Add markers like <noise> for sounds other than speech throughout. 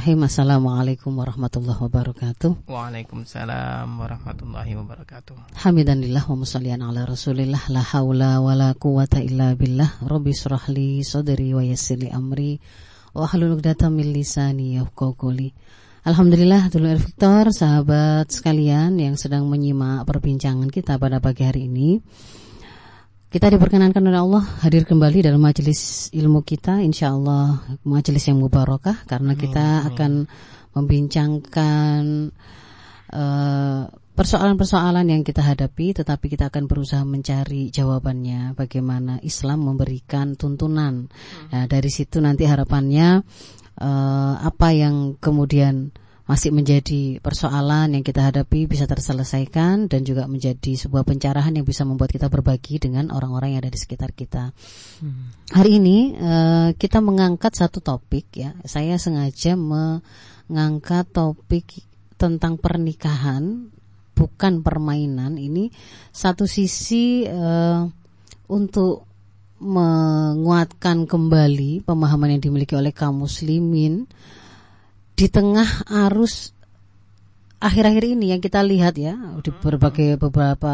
Bismillahirrahmanirrahim. Assalamualaikum warahmatullahi wabarakatuh. Waalaikumsalam warahmatullahi wabarakatuh. Hamidannillah wa musallian ala Rasulillah la haula wa la quwata illa billah. Rabbi surahli sadri wa yassirli amri wa hlul 'uqdatam min lisani. Alhamdulillah dulu Victor, sahabat sekalian yang sedang menyimak perbincangan kita pada pagi hari ini. Kita diperkenankan oleh Allah hadir kembali dalam majelis ilmu kita insya Allah majelis yang mubarakah karena kita akan membincangkan persoalan persoalan-persoalan yang kita hadapi tetapi kita akan berusaha mencari jawabannya bagaimana Islam memberikan tuntunan. Nah, dari situ nanti harapannya uh, apa yang kemudian masih menjadi persoalan yang kita hadapi bisa terselesaikan dan juga menjadi sebuah pencerahan yang bisa membuat kita berbagi dengan orang-orang yang ada di sekitar kita. Hmm. Hari ini uh, kita mengangkat satu topik ya. Saya sengaja mengangkat topik tentang pernikahan bukan permainan. Ini satu sisi uh, untuk menguatkan kembali pemahaman yang dimiliki oleh kaum muslimin di tengah arus akhir-akhir ini yang kita lihat ya di berbagai beberapa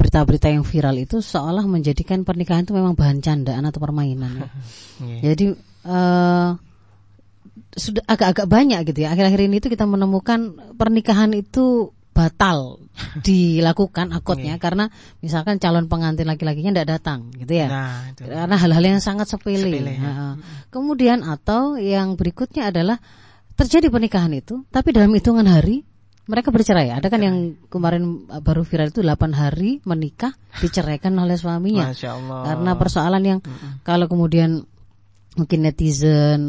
berita berita-berita yang viral itu seolah menjadikan pernikahan itu memang bahan candaan atau permainan ya. <laughs> yeah. Jadi uh, sudah agak-agak banyak gitu ya. Akhir-akhir ini itu kita menemukan pernikahan itu batal <laughs> dilakukan akutnya yeah. karena misalkan calon pengantin laki-lakinya tidak datang gitu ya. Nah, karena hal-hal yang sangat sepele, sepele ya. kemudian atau yang berikutnya adalah terjadi pernikahan itu tapi dalam hitungan hari mereka bercerai. Ada kan yang kemarin baru viral itu 8 hari menikah diceraikan oleh suaminya. Karena persoalan yang mm -mm. kalau kemudian mungkin netizen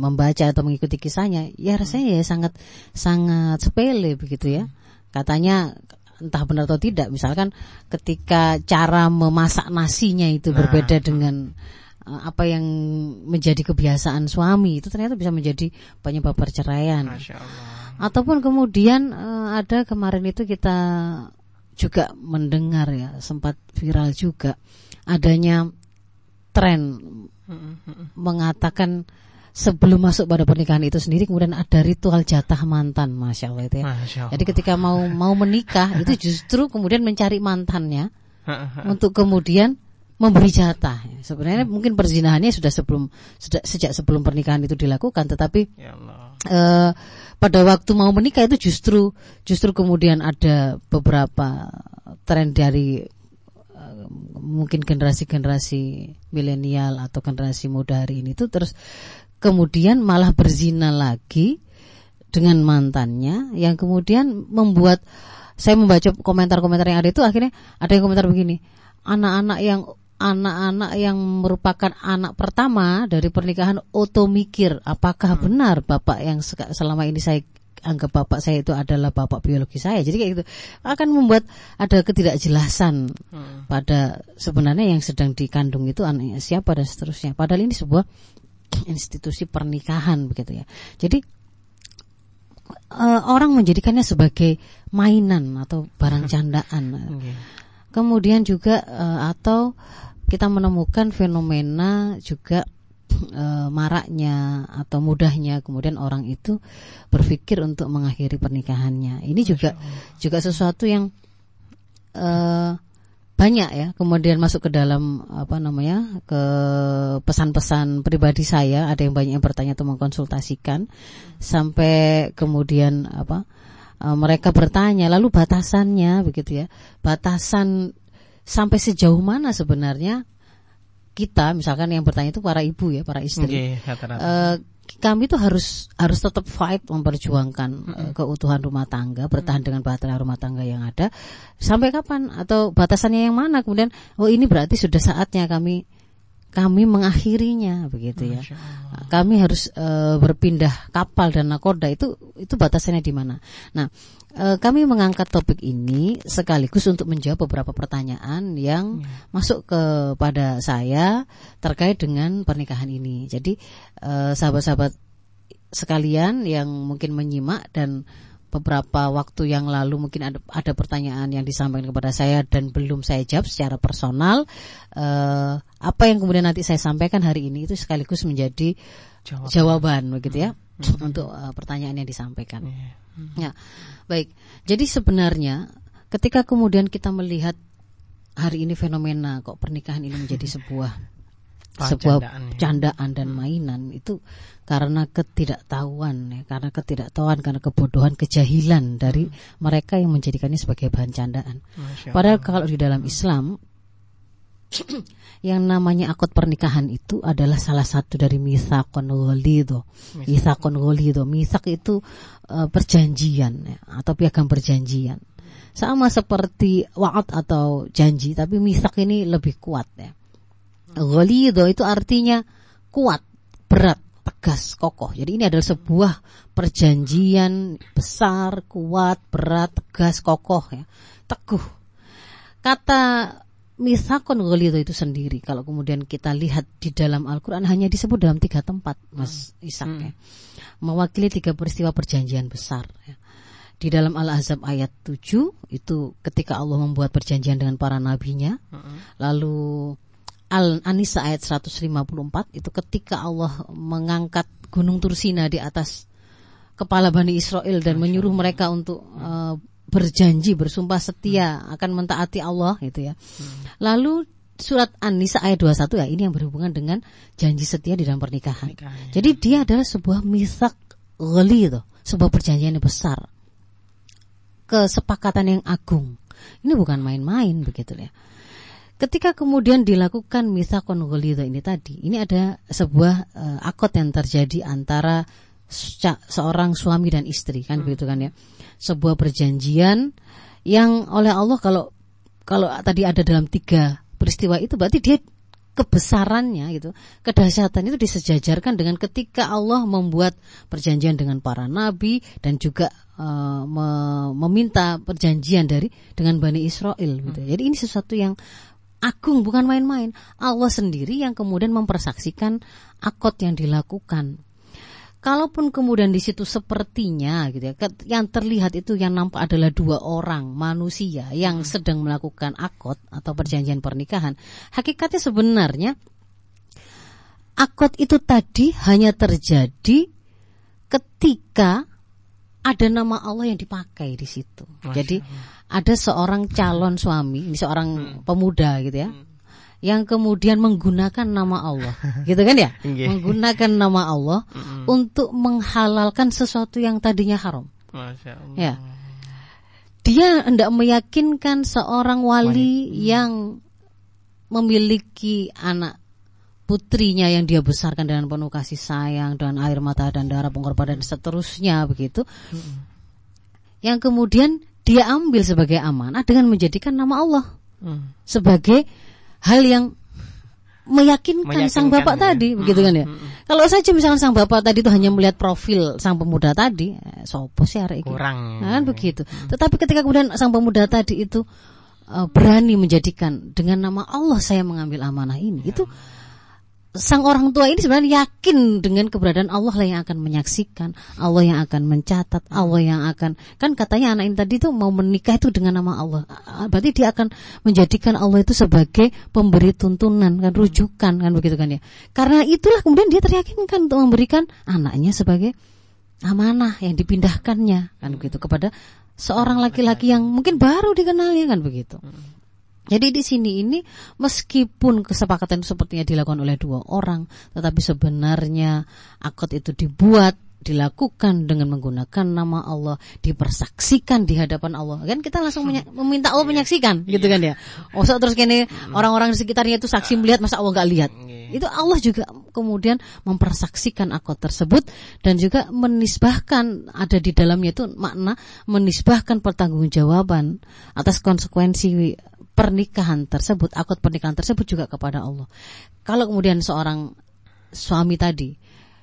membaca atau mengikuti kisahnya ya rasanya ya sangat sangat sepele begitu ya. Katanya entah benar atau tidak misalkan ketika cara memasak nasinya itu nah. berbeda dengan uh, apa yang menjadi kebiasaan suami itu ternyata bisa menjadi penyebab perceraian. Ataupun kemudian uh, ada kemarin itu kita juga mendengar ya sempat viral juga adanya tren mengatakan sebelum masuk pada pernikahan itu sendiri kemudian ada ritual jatah mantan, masya Allah itu ya. Masya Allah. Jadi ketika mau mau menikah <laughs> itu justru kemudian mencari mantannya untuk kemudian memberi jatah. Sebenarnya hmm. mungkin perzinahannya sudah sebelum sudah sejak sebelum pernikahan itu dilakukan, tetapi ya uh, pada waktu mau menikah itu justru justru kemudian ada beberapa tren dari mungkin generasi-generasi milenial atau generasi muda hari ini itu terus kemudian malah berzina lagi dengan mantannya yang kemudian membuat saya membaca komentar-komentar yang ada itu akhirnya ada yang komentar begini anak-anak yang anak-anak yang merupakan anak pertama dari pernikahan oto mikir apakah hmm. benar bapak yang selama ini saya anggap bapak saya itu adalah bapak biologi saya. Jadi kayak gitu akan membuat ada ketidakjelasan hmm. pada sebenarnya yang sedang dikandung itu anaknya siapa dan seterusnya. Padahal ini sebuah institusi pernikahan begitu ya. Jadi uh, orang menjadikannya sebagai mainan atau barang <laughs> candaan. Okay. Kemudian juga uh, atau kita menemukan fenomena juga e, maraknya atau mudahnya kemudian orang itu berpikir untuk mengakhiri pernikahannya. Ini juga juga sesuatu yang e, banyak ya kemudian masuk ke dalam apa namanya ke pesan-pesan pribadi saya. Ada yang banyak yang bertanya atau mengkonsultasikan. Sampai kemudian apa e, mereka bertanya lalu batasannya begitu ya. Batasan sampai sejauh mana sebenarnya kita misalkan yang bertanya itu para ibu ya para istri okay, uh, kami itu harus harus tetap fight memperjuangkan mm -hmm. uh, keutuhan rumah tangga bertahan mm -hmm. dengan bahtera rumah tangga yang ada sampai kapan atau batasannya yang mana kemudian oh ini berarti sudah saatnya kami kami mengakhirinya begitu ya. Kami harus e, berpindah kapal dan nakoda itu itu batasannya di mana. Nah, kami mengangkat topik ini sekaligus untuk menjawab beberapa pertanyaan yang ya. masuk kepada saya terkait dengan pernikahan ini. Jadi sahabat sahabat-sahabat sekalian yang mungkin menyimak dan beberapa waktu yang lalu mungkin ada, ada pertanyaan yang disampaikan kepada saya dan belum saya jawab secara personal. Uh, apa yang kemudian nanti saya sampaikan hari ini itu sekaligus menjadi jawaban, jawaban begitu ya hmm. untuk uh, pertanyaan yang disampaikan. Yeah. Hmm. Ya, baik. Jadi sebenarnya ketika kemudian kita melihat hari ini fenomena kok pernikahan ini menjadi sebuah sebuah candaan, ya. candaan dan hmm. mainan itu karena ketidaktahuan ya, karena ketidaktahuan karena kebodohan kejahilan dari hmm. mereka yang menjadikannya sebagai bahan candaan. Padahal kalau di dalam Islam <clears throat> yang namanya akad pernikahan itu adalah salah satu dari misakon ghalido. Misakon ghalido. Misak itu uh, perjanjian ya, atau piagam perjanjian. Sama seperti wa'ad atau janji, tapi misak ini lebih kuat ya. Ghalido itu artinya kuat, berat, tegas, kokoh. Jadi ini adalah sebuah perjanjian besar, kuat, berat, tegas, kokoh ya. Teguh. Kata misakon ghalido itu sendiri kalau kemudian kita lihat di dalam Al-Qur'an hanya disebut dalam tiga tempat, Mas hmm. Isak ya. Mewakili tiga peristiwa perjanjian besar ya. Di dalam Al-Ahzab ayat 7 itu ketika Allah membuat perjanjian dengan para nabinya. Hmm. Lalu Al-Anisa ayat 154 itu ketika Allah mengangkat gunung Tursina di atas kepala Bani Israel dan menyuruh mereka untuk uh, berjanji bersumpah setia akan mentaati Allah gitu ya. Lalu surat An-Nisa ayat 21 ya ini yang berhubungan dengan janji setia di dalam pernikahan. pernikahan ya. Jadi dia adalah sebuah misak ghali itu, sebuah perjanjian yang besar. Kesepakatan yang agung. Ini bukan main-main begitu ya. Ketika kemudian dilakukan misakon ghalido ini tadi, ini ada sebuah uh, akad yang terjadi antara seorang suami dan istri kan hmm. begitu kan ya. Sebuah perjanjian yang oleh Allah kalau kalau tadi ada dalam tiga peristiwa itu berarti dia kebesarannya gitu, kedahsyatan itu disejajarkan dengan ketika Allah membuat perjanjian dengan para nabi dan juga uh, me meminta perjanjian dari dengan Bani Israel gitu. Hmm. Jadi ini sesuatu yang agung bukan main-main. Allah sendiri yang kemudian mempersaksikan akot yang dilakukan. Kalaupun kemudian di situ sepertinya gitu ya, yang terlihat itu yang nampak adalah dua orang manusia yang hmm. sedang melakukan akot atau perjanjian pernikahan. Hakikatnya sebenarnya akot itu tadi hanya terjadi ketika ada nama Allah yang dipakai di situ. Masya Jadi ada seorang calon suami, ini seorang hmm. pemuda gitu ya. Hmm. Yang kemudian menggunakan nama Allah, <laughs> gitu kan ya? menggunakan nama Allah hmm. untuk menghalalkan sesuatu yang tadinya haram. Masya Allah. Ya. Dia hendak meyakinkan seorang wali hmm. yang memiliki anak putrinya yang dia besarkan dengan penuh kasih sayang dan air mata dan darah pengorbanan dan seterusnya begitu. Hmm. Yang kemudian dia ambil sebagai amanah dengan menjadikan nama Allah hmm. sebagai hal yang meyakinkan, meyakinkan sang bapak ya. tadi, begitu kan ya? Hmm. Kalau saja misalnya sang bapak tadi itu hanya melihat profil sang pemuda tadi, eh, sopo sih hari Kurang. Nah, kan begitu. Hmm. Tetapi ketika kemudian sang pemuda tadi itu uh, berani menjadikan dengan nama Allah saya mengambil amanah ini, ya. itu sang orang tua ini sebenarnya yakin dengan keberadaan Allah lah yang akan menyaksikan, Allah yang akan mencatat, Allah yang akan kan katanya anak ini tadi itu mau menikah itu dengan nama Allah. Berarti dia akan menjadikan Allah itu sebagai pemberi tuntunan kan rujukan kan begitu kan ya. Karena itulah kemudian dia teryakinkan untuk memberikan anaknya sebagai amanah yang dipindahkannya kan begitu kepada seorang laki-laki yang mungkin baru dikenalnya kan begitu. Jadi di sini ini meskipun kesepakatan itu sepertinya dilakukan oleh dua orang, tetapi sebenarnya akad itu dibuat dilakukan dengan menggunakan nama Allah, dipersaksikan di hadapan Allah. Kan kita langsung meminta Allah menyaksikan, gitu kan ya. Oh, terus kini orang-orang di sekitarnya itu saksi melihat masa Allah nggak lihat. Itu Allah juga kemudian mempersaksikan akad tersebut dan juga menisbahkan ada di dalamnya itu makna menisbahkan pertanggungjawaban atas konsekuensi pernikahan tersebut, akad pernikahan tersebut juga kepada Allah. Kalau kemudian seorang suami tadi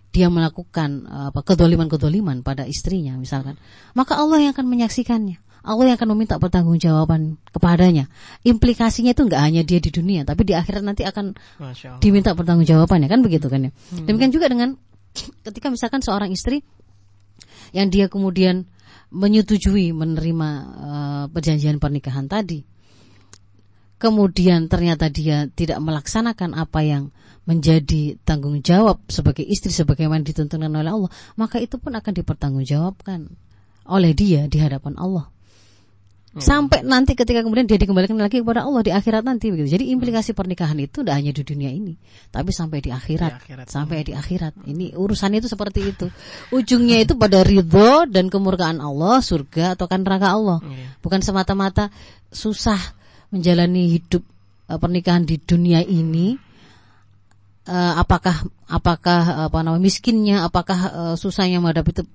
dia melakukan apa kedoliman-kedoliman pada istrinya misalkan, maka Allah yang akan menyaksikannya. Allah yang akan meminta pertanggungjawaban kepadanya. Implikasinya itu nggak hanya dia di dunia, tapi di akhirat nanti akan diminta pertanggungjawabannya kan begitu kan ya. Hmm. Demikian juga dengan <clears throat> ketika misalkan seorang istri yang dia kemudian menyetujui menerima uh, perjanjian pernikahan tadi kemudian ternyata dia tidak melaksanakan apa yang menjadi tanggung jawab sebagai istri sebagaimana dituntunkan oleh Allah, maka itu pun akan dipertanggungjawabkan oleh dia di hadapan Allah. Hmm. Sampai nanti ketika kemudian dia dikembalikan lagi kepada Allah di akhirat nanti begitu. Jadi implikasi pernikahan itu tidak hanya di dunia ini, tapi sampai di akhirat, di akhirat. sampai di akhirat. Ini urusannya itu seperti itu. Ujungnya itu pada ridho dan kemurkaan Allah, surga atau kan neraka Allah. Iya. Bukan semata-mata susah menjalani hidup uh, pernikahan di dunia ini uh, apakah apakah apa namanya miskinnya apakah uh, susahnya menghadapi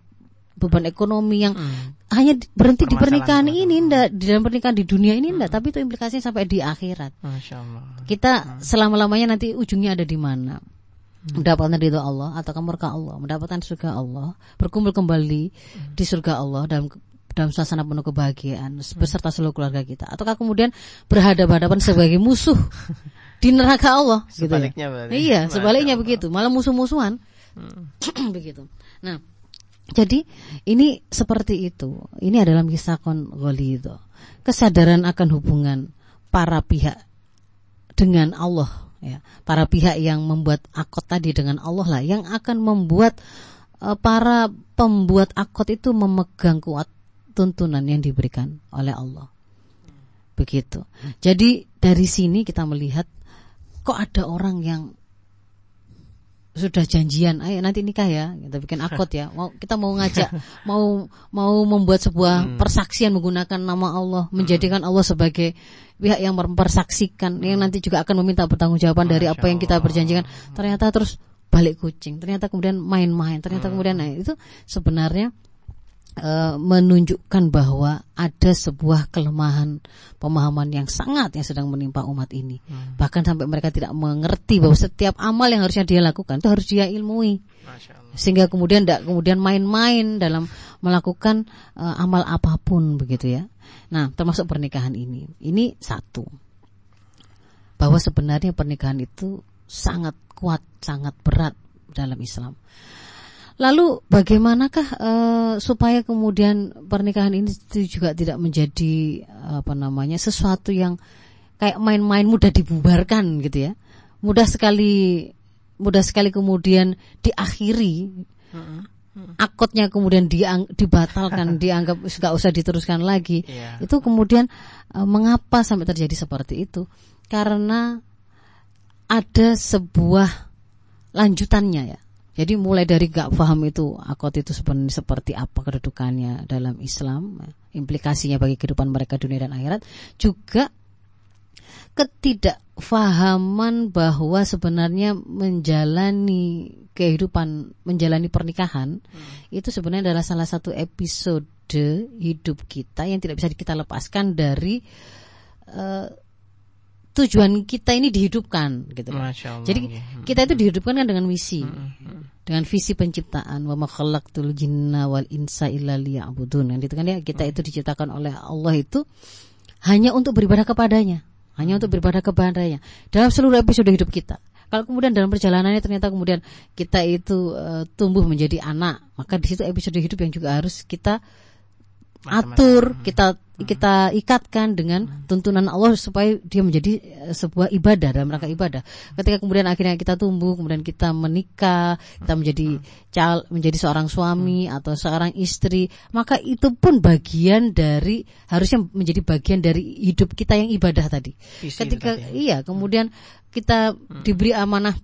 beban ekonomi yang hmm. hanya berhenti di pernikahan ini ndak di dalam pernikahan di dunia ini ndak hmm. tapi itu implikasinya sampai di akhirat. Kita hmm. selama-lamanya nanti ujungnya ada di mana? Hmm. Mendapatkan ridho Allah atau murka Allah, mendapatkan surga Allah, berkumpul kembali hmm. di surga Allah dalam dalam suasana penuh kebahagiaan hmm. beserta seluruh keluarga kita ataukah kemudian berhadapan-hadapan sebagai musuh <laughs> di neraka Allah sebaliknya gitu ya? iya sebaliknya begitu malah musuh-musuhan hmm. <clears throat> begitu nah jadi ini seperti itu. Ini adalah misakon golido. Kesadaran akan hubungan para pihak dengan Allah. Ya. Para pihak yang membuat akot tadi dengan Allah lah. Yang akan membuat uh, para pembuat akot itu memegang kuat tuntunan yang diberikan oleh Allah. Begitu. Jadi dari sini kita melihat kok ada orang yang sudah janjian, ayo nanti nikah ya, kita bikin akot ya. Mau kita mau ngajak, <laughs> mau mau membuat sebuah hmm. persaksian menggunakan nama Allah, hmm. menjadikan Allah sebagai pihak yang mempersaksikan, yang nanti juga akan meminta pertanggungjawaban dari apa yang kita berjanjikan. Ternyata terus balik kucing, ternyata kemudian main-main, ternyata hmm. kemudian nah, itu sebenarnya uh, menunjukkan bahwa ada sebuah kelemahan pemahaman yang sangat yang sedang menimpa umat ini. Hmm. Bahkan sampai mereka tidak mengerti bahwa setiap amal yang harusnya dia lakukan itu harus dia ilmui. Sehingga kemudian tidak kemudian main-main dalam melakukan uh, amal apa pun begitu ya. Nah, termasuk pernikahan ini. Ini satu. Bahwa sebenarnya pernikahan itu sangat kuat, sangat berat dalam Islam. Lalu bagaimanakah uh, supaya kemudian pernikahan ini juga tidak menjadi apa namanya sesuatu yang kayak main-main mudah dibubarkan gitu ya, mudah sekali mudah sekali kemudian diakhiri, akotnya kemudian diang, dibatalkan, <laughs> dianggap nggak usah diteruskan lagi. Yeah. Itu kemudian uh, mengapa sampai terjadi seperti itu? Karena ada sebuah lanjutannya ya jadi mulai dari gak paham itu akot itu sebenarnya seperti apa kedudukannya dalam Islam, implikasinya bagi kehidupan mereka dunia dan akhirat, juga ketidakfahaman bahwa sebenarnya menjalani kehidupan, menjalani pernikahan hmm. itu sebenarnya adalah salah satu episode hidup kita yang tidak bisa kita lepaskan dari uh, tujuan kita ini dihidupkan gitu. Jadi ya. kita itu dihidupkan kan dengan misi. Hmm, hmm. Dengan visi penciptaan wa ma khalaqtul jinna wal insa illa liya'budun. Kan gitu kan ya kita hmm. itu diciptakan oleh Allah itu hanya untuk beribadah kepadanya, hanya untuk beribadah kepadanya dalam seluruh episode hidup kita. Kalau kemudian dalam perjalanannya ternyata kemudian kita itu uh, tumbuh menjadi anak, maka di situ episode hidup yang juga harus kita atur, kita kita ikatkan dengan tuntunan Allah supaya dia menjadi eh, sebuah ibadah dalam rangka ibadah. Ketika kemudian akhirnya kita tumbuh, kemudian kita menikah, kita menjadi cal menjadi seorang suami atau seorang istri, maka itu pun bagian dari harusnya menjadi bagian dari hidup kita yang ibadah tadi. Ketika tadi. iya, kemudian kita diberi amanah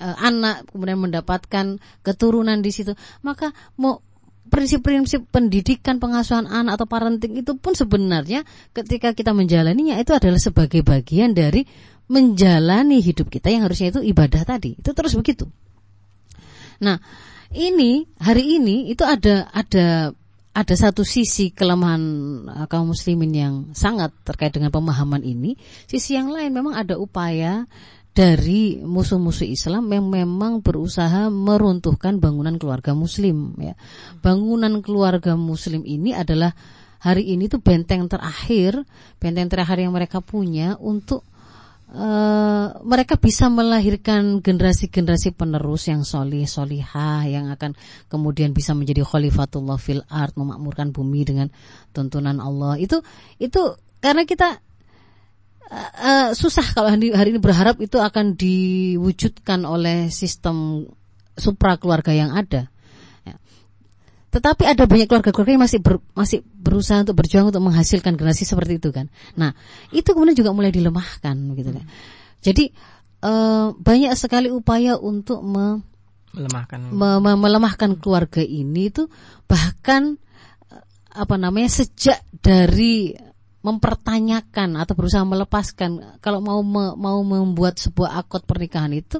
uh, anak kemudian mendapatkan keturunan di situ maka mau prinsip-prinsip pendidikan pengasuhan anak atau parenting itu pun sebenarnya ketika kita menjalaninya itu adalah sebagai bagian dari menjalani hidup kita yang harusnya itu ibadah tadi. Itu terus begitu. Nah, ini hari ini itu ada ada ada satu sisi kelemahan uh, kaum muslimin yang sangat terkait dengan pemahaman ini. Sisi yang lain memang ada upaya dari musuh-musuh Islam yang memang berusaha meruntuhkan bangunan keluarga muslim ya. Bangunan keluarga muslim ini adalah hari ini tuh benteng terakhir, benteng terakhir yang mereka punya untuk Uh, mereka bisa melahirkan generasi-generasi penerus yang solih, solihah, yang akan kemudian bisa menjadi khalifatullah fil art, memakmurkan bumi dengan tuntunan Allah. Itu itu karena kita uh, susah kalau hari, hari ini berharap itu akan diwujudkan oleh sistem supra keluarga yang ada. Tetapi ada banyak keluarga-keluarga yang masih ber, masih berusaha untuk berjuang untuk menghasilkan generasi seperti itu kan. Nah, itu kemudian juga mulai dilemahkan gitu kan. Jadi uh, banyak sekali upaya untuk me, melemahkan me, me, melemahkan keluarga ini itu bahkan apa namanya sejak dari mempertanyakan atau berusaha melepaskan kalau mau me, mau membuat sebuah akad pernikahan itu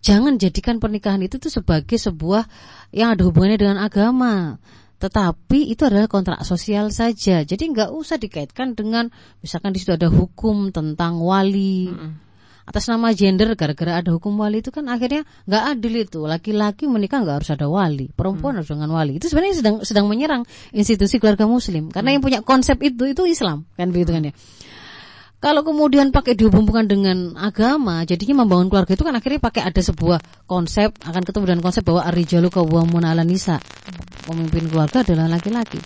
jangan jadikan pernikahan itu tuh sebagai sebuah yang ada hubungannya dengan agama. Tetapi itu adalah kontrak sosial saja. Jadi nggak usah dikaitkan dengan misalkan di situ ada hukum tentang wali. Mm -hmm. Atas nama gender gara-gara ada hukum wali itu kan akhirnya nggak adil itu. Laki-laki menikah nggak harus ada wali, perempuan mm. harus dengan wali. Itu sebenarnya sedang sedang menyerang institusi keluarga muslim karena mm. yang punya konsep itu itu Islam kan begitu kan ya. Kalau kemudian pakai dihubungkan dengan agama, jadinya membangun keluarga itu kan akhirnya pakai ada sebuah konsep akan ketemu dengan konsep bahwa arijalu kawamun ala nisa. Pemimpin keluarga adalah laki-laki.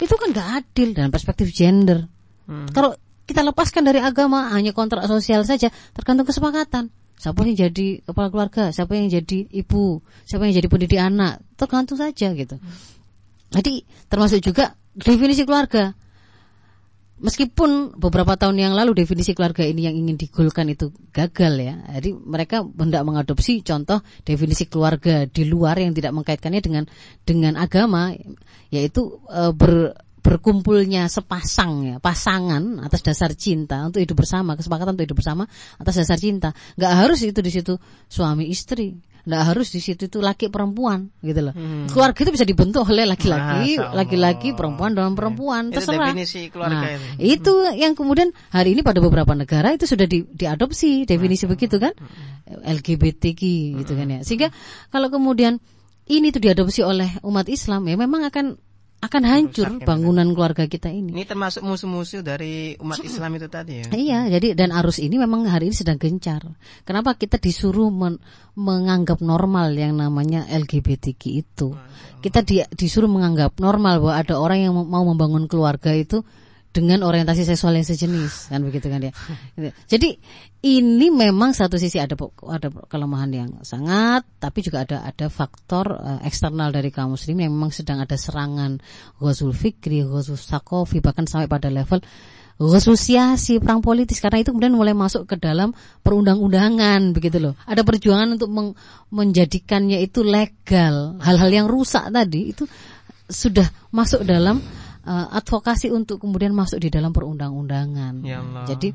Itu kan gak adil dalam perspektif gender. Hmm. Kalau kita lepaskan dari agama hanya kontrak sosial saja, tergantung kesepakatan. Siapa yang jadi kepala keluarga, siapa yang jadi ibu, siapa yang jadi pendidik anak, tergantung saja gitu. Jadi termasuk juga definisi keluarga meskipun beberapa tahun yang lalu definisi keluarga ini yang ingin digolkan itu gagal ya. Jadi mereka hendak mengadopsi contoh definisi keluarga di luar yang tidak mengkaitkannya dengan dengan agama yaitu e, ber berkumpulnya sepasang ya pasangan atas dasar cinta untuk hidup bersama kesepakatan untuk hidup bersama atas dasar cinta nggak harus itu di situ suami istri nggak harus di situ itu laki perempuan gitu loh hmm. keluarga itu bisa dibentuk oleh laki-laki laki-laki perempuan dan perempuan itu terserah definisi keluarga nah, itu. itu yang kemudian hari ini pada beberapa negara itu sudah di, diadopsi definisi Masa. begitu kan hmm. LGBTQ gitu kan ya sehingga kalau kemudian ini tuh diadopsi oleh umat Islam ya memang akan akan hancur bangunan keluarga kita ini. Ini termasuk musuh-musuh dari umat Islam itu tadi ya. Iya, jadi dan arus ini memang hari ini sedang gencar. Kenapa kita disuruh men, menganggap normal yang namanya LGBTQ itu? Kita di, disuruh menganggap normal bahwa ada orang yang mau membangun keluarga itu dengan orientasi seksual yang sejenis kan begitu kan ya. <laughs> Jadi ini memang satu sisi ada ada kelemahan yang sangat tapi juga ada ada faktor uh, eksternal dari kaum muslim yang memang sedang ada serangan ghazul fikri, ghazul sakofi bahkan sampai pada level asosiasi perang politis karena itu kemudian mulai masuk ke dalam perundang-undangan begitu loh. Ada perjuangan untuk meng, menjadikannya itu legal. Hal-hal yang rusak tadi itu sudah masuk dalam uh, advokasi untuk kemudian masuk di dalam perundang-undangan. Ya Jadi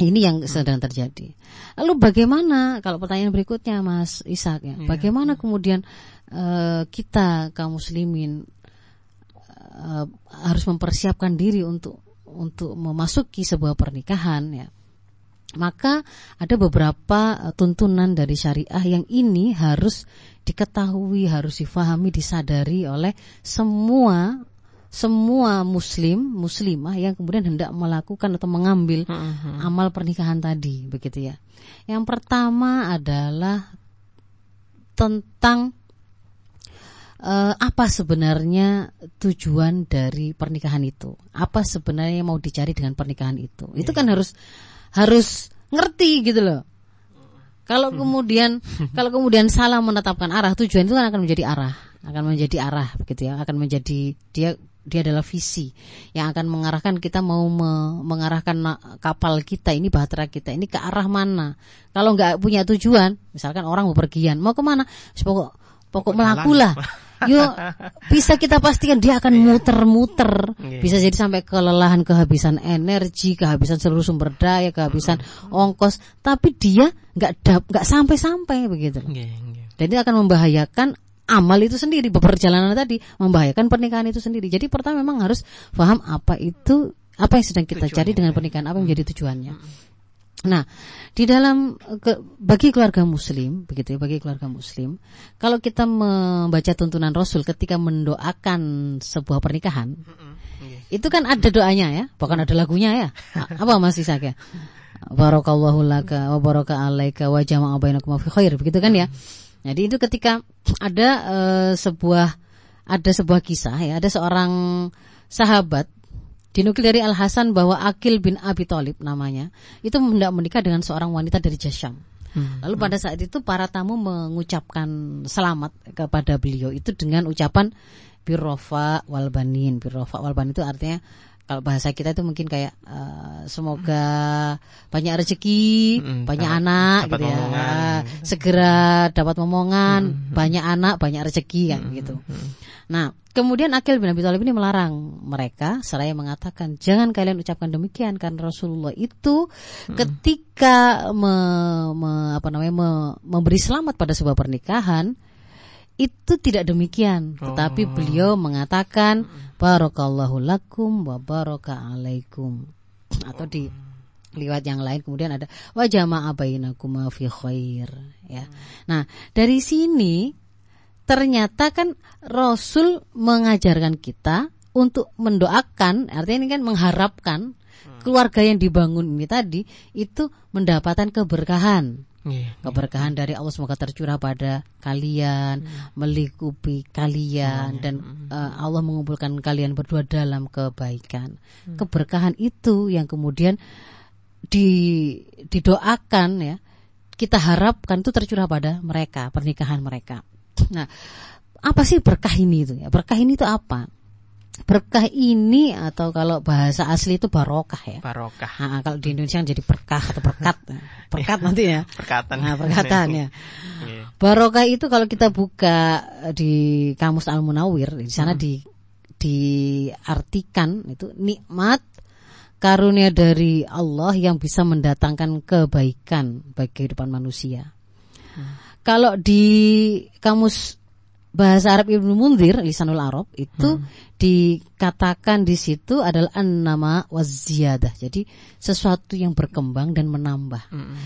ini yang sedang terjadi. Lalu bagaimana kalau pertanyaan berikutnya Mas Ishak ya, ya. bagaimana kemudian uh, kita kaum muslimin uh, harus mempersiapkan diri untuk untuk memasuki sebuah pernikahan ya. Maka ada beberapa tuntunan dari syariah yang ini harus diketahui, harus difahami, disadari oleh semua semua muslim muslimah yang kemudian hendak melakukan atau mengambil uh-huh. amal pernikahan tadi begitu ya. Yang pertama adalah tentang uh, apa sebenarnya tujuan dari pernikahan itu? Apa sebenarnya yang mau dicari dengan pernikahan itu? Itu kan iya. harus harus ngerti gitu loh. Kalau hmm. kemudian <laughs> kalau kemudian salah menetapkan arah tujuan itu kan akan menjadi arah, akan menjadi arah begitu ya, akan menjadi dia dia adalah visi yang akan mengarahkan kita mau me mengarahkan kapal kita ini bahtera kita ini ke arah mana. Kalau nggak punya tujuan, misalkan orang mau pergian, mau ke mana? Pokok pokok melaku lah. Yuk bisa kita pastikan dia akan muter-muter, bisa jadi sampai kelelahan, kehabisan energi, kehabisan seluruh sumber daya, kehabisan ongkos, tapi dia nggak nggak sampai-sampai begitu. Dan ini akan membahayakan amal itu sendiri perjalanan tadi membahayakan pernikahan itu sendiri. Jadi pertama memang harus paham apa itu apa yang sedang kita cari dengan pernikahan, apa yang menjadi tujuannya. Nah, di dalam ke, bagi keluarga muslim, begitu ya, bagi keluarga muslim, kalau kita membaca tuntunan Rasul ketika mendoakan sebuah pernikahan, itu kan ada doanya ya, bahkan ada lagunya ya. Apa Mas Isak ya? barakallahu laka wa baraka alaika wa jama'a bainakum fi khair begitu kan ya jadi itu ketika ada uh, sebuah ada sebuah kisah ya ada seorang sahabat dinukil dari Al Hasan bahwa Akil bin Abi Thalib namanya itu hendak menikah dengan seorang wanita dari Jasyam Hmm. Lalu pada saat itu para tamu mengucapkan selamat kepada beliau itu dengan ucapan birrofa walbanin. Birrofa walbanin itu artinya kalau bahasa kita itu mungkin kayak uh, semoga banyak rezeki, hmm, banyak dapat, anak dapat gitu ya. Momongan. Segera dapat momongan, hmm, hmm. banyak anak, banyak rezeki kan hmm, gitu. Hmm. Nah, kemudian Akil bin Abi Thalib ini melarang mereka seraya mengatakan jangan kalian ucapkan demikian karena Rasulullah itu hmm. ketika me, me, apa namanya me, memberi selamat pada sebuah pernikahan itu tidak demikian, tetapi oh. beliau mengatakan barakallahu lakum wa baraka alaikum. Atau di liwat yang lain kemudian ada wa jama'a bainakum fi khair ya. Nah, dari sini ternyata kan Rasul mengajarkan kita untuk mendoakan, artinya ini kan mengharapkan hmm. keluarga yang dibangun ini tadi itu mendapatkan keberkahan yeah. keberkahan dari Allah semoga tercurah pada kalian, hmm. melingkupi kalian dan uh, Allah mengumpulkan kalian berdua dalam kebaikan. Hmm. Keberkahan itu yang kemudian di didoakan ya, kita harapkan itu tercurah pada mereka, pernikahan mereka. Nah, apa sih berkah ini itu ya? Berkah ini itu apa? Berkah ini atau kalau bahasa asli itu barokah ya. Barokah. Nah, kalau di Indonesia jadi berkah atau berkat. <laughs> berkat nanti ya. Berkatan. Nah, berkatan ya. Iya. Barokah itu kalau kita buka di kamus Al Munawir di sana hmm. di diartikan itu nikmat karunia dari Allah yang bisa mendatangkan kebaikan bagi kehidupan manusia. Hmm. Kalau di kamus bahasa Arab Ibnu Munzir lisanul Arab itu hmm. dikatakan di situ adalah an-nama waziyadah. Jadi sesuatu yang berkembang dan menambah. Hmm.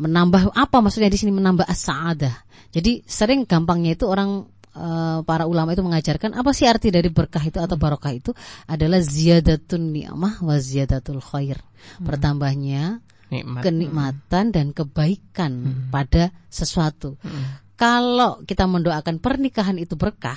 Menambah apa maksudnya di sini menambah as-saadah. Jadi sering gampangnya itu orang uh, para ulama itu mengajarkan apa sih arti dari berkah itu atau barokah itu adalah ziyadatun ni'mah wa ziyadatul khair. Hmm. Bertambahnya Nikmat. kenikmatan dan kebaikan hmm. pada sesuatu. Hmm kalau kita mendoakan pernikahan itu berkah,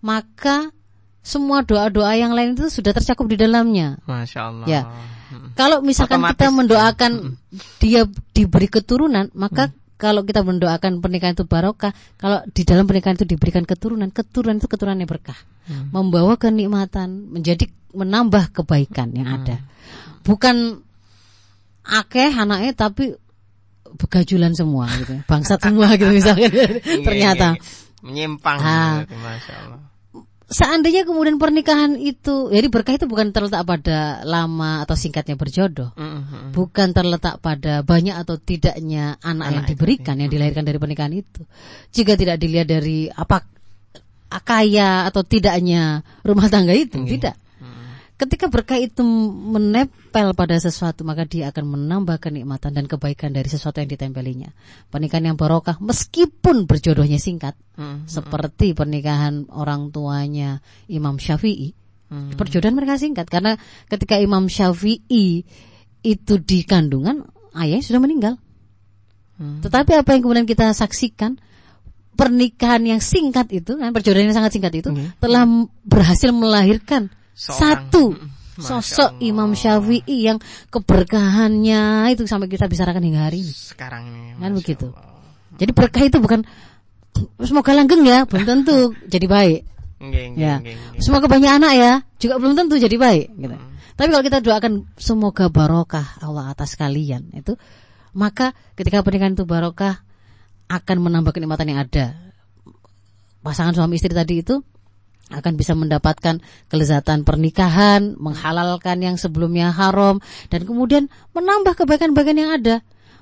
maka semua doa-doa yang lain itu sudah tercakup di dalamnya. Masya Allah. Ya. Hmm. Kalau misalkan Otomatis. kita mendoakan hmm. dia diberi keturunan, maka hmm. kalau kita mendoakan pernikahan itu barokah, kalau di dalam pernikahan itu diberikan keturunan, keturunan itu keturunannya berkah, hmm. membawa kenikmatan, menjadi menambah kebaikan yang hmm. ada. Bukan akeh anaknya tapi begajulan semua gitu bangsat semua gitu misalnya iya, ternyata iya, iya. menyimpang ah. gitu, Masya Allah seandainya kemudian pernikahan itu jadi berkah itu bukan terletak pada lama atau singkatnya berjodoh mm-hmm. bukan terletak pada banyak atau tidaknya anak, anak yang diberikan itu. yang dilahirkan dari pernikahan itu jika tidak dilihat dari apa kaya atau tidaknya rumah tangga itu mm-hmm. tidak Ketika berkah itu menempel pada sesuatu, maka dia akan menambah kenikmatan dan kebaikan dari sesuatu yang ditempelinya. Pernikahan yang barokah, meskipun berjodohnya singkat, hmm, hmm. seperti pernikahan orang tuanya Imam Syafi'i, hmm. perjodohan mereka singkat karena ketika Imam Syafi'i itu di kandungan, ayahnya sudah meninggal. Hmm. Tetapi apa yang kemudian kita saksikan? Pernikahan yang singkat itu, kan perjodohan yang sangat singkat itu, hmm. telah berhasil melahirkan satu sosok Imam Syafi'i yang keberkahannya itu sampai kita bicarakan hingga hari ini. Sekarang ini. Kan begitu. Jadi berkah itu bukan semoga langgeng ya, belum tentu jadi baik. ya. Semoga banyak anak ya, juga belum tentu jadi baik gitu. Hmm. Tapi kalau kita doakan semoga barokah Allah atas kalian itu maka ketika pernikahan itu barokah akan menambah kenikmatan yang ada. Pasangan suami istri tadi itu akan bisa mendapatkan kelezatan pernikahan, menghalalkan yang sebelumnya haram, dan kemudian menambah kebaikan-kebaikan yang ada.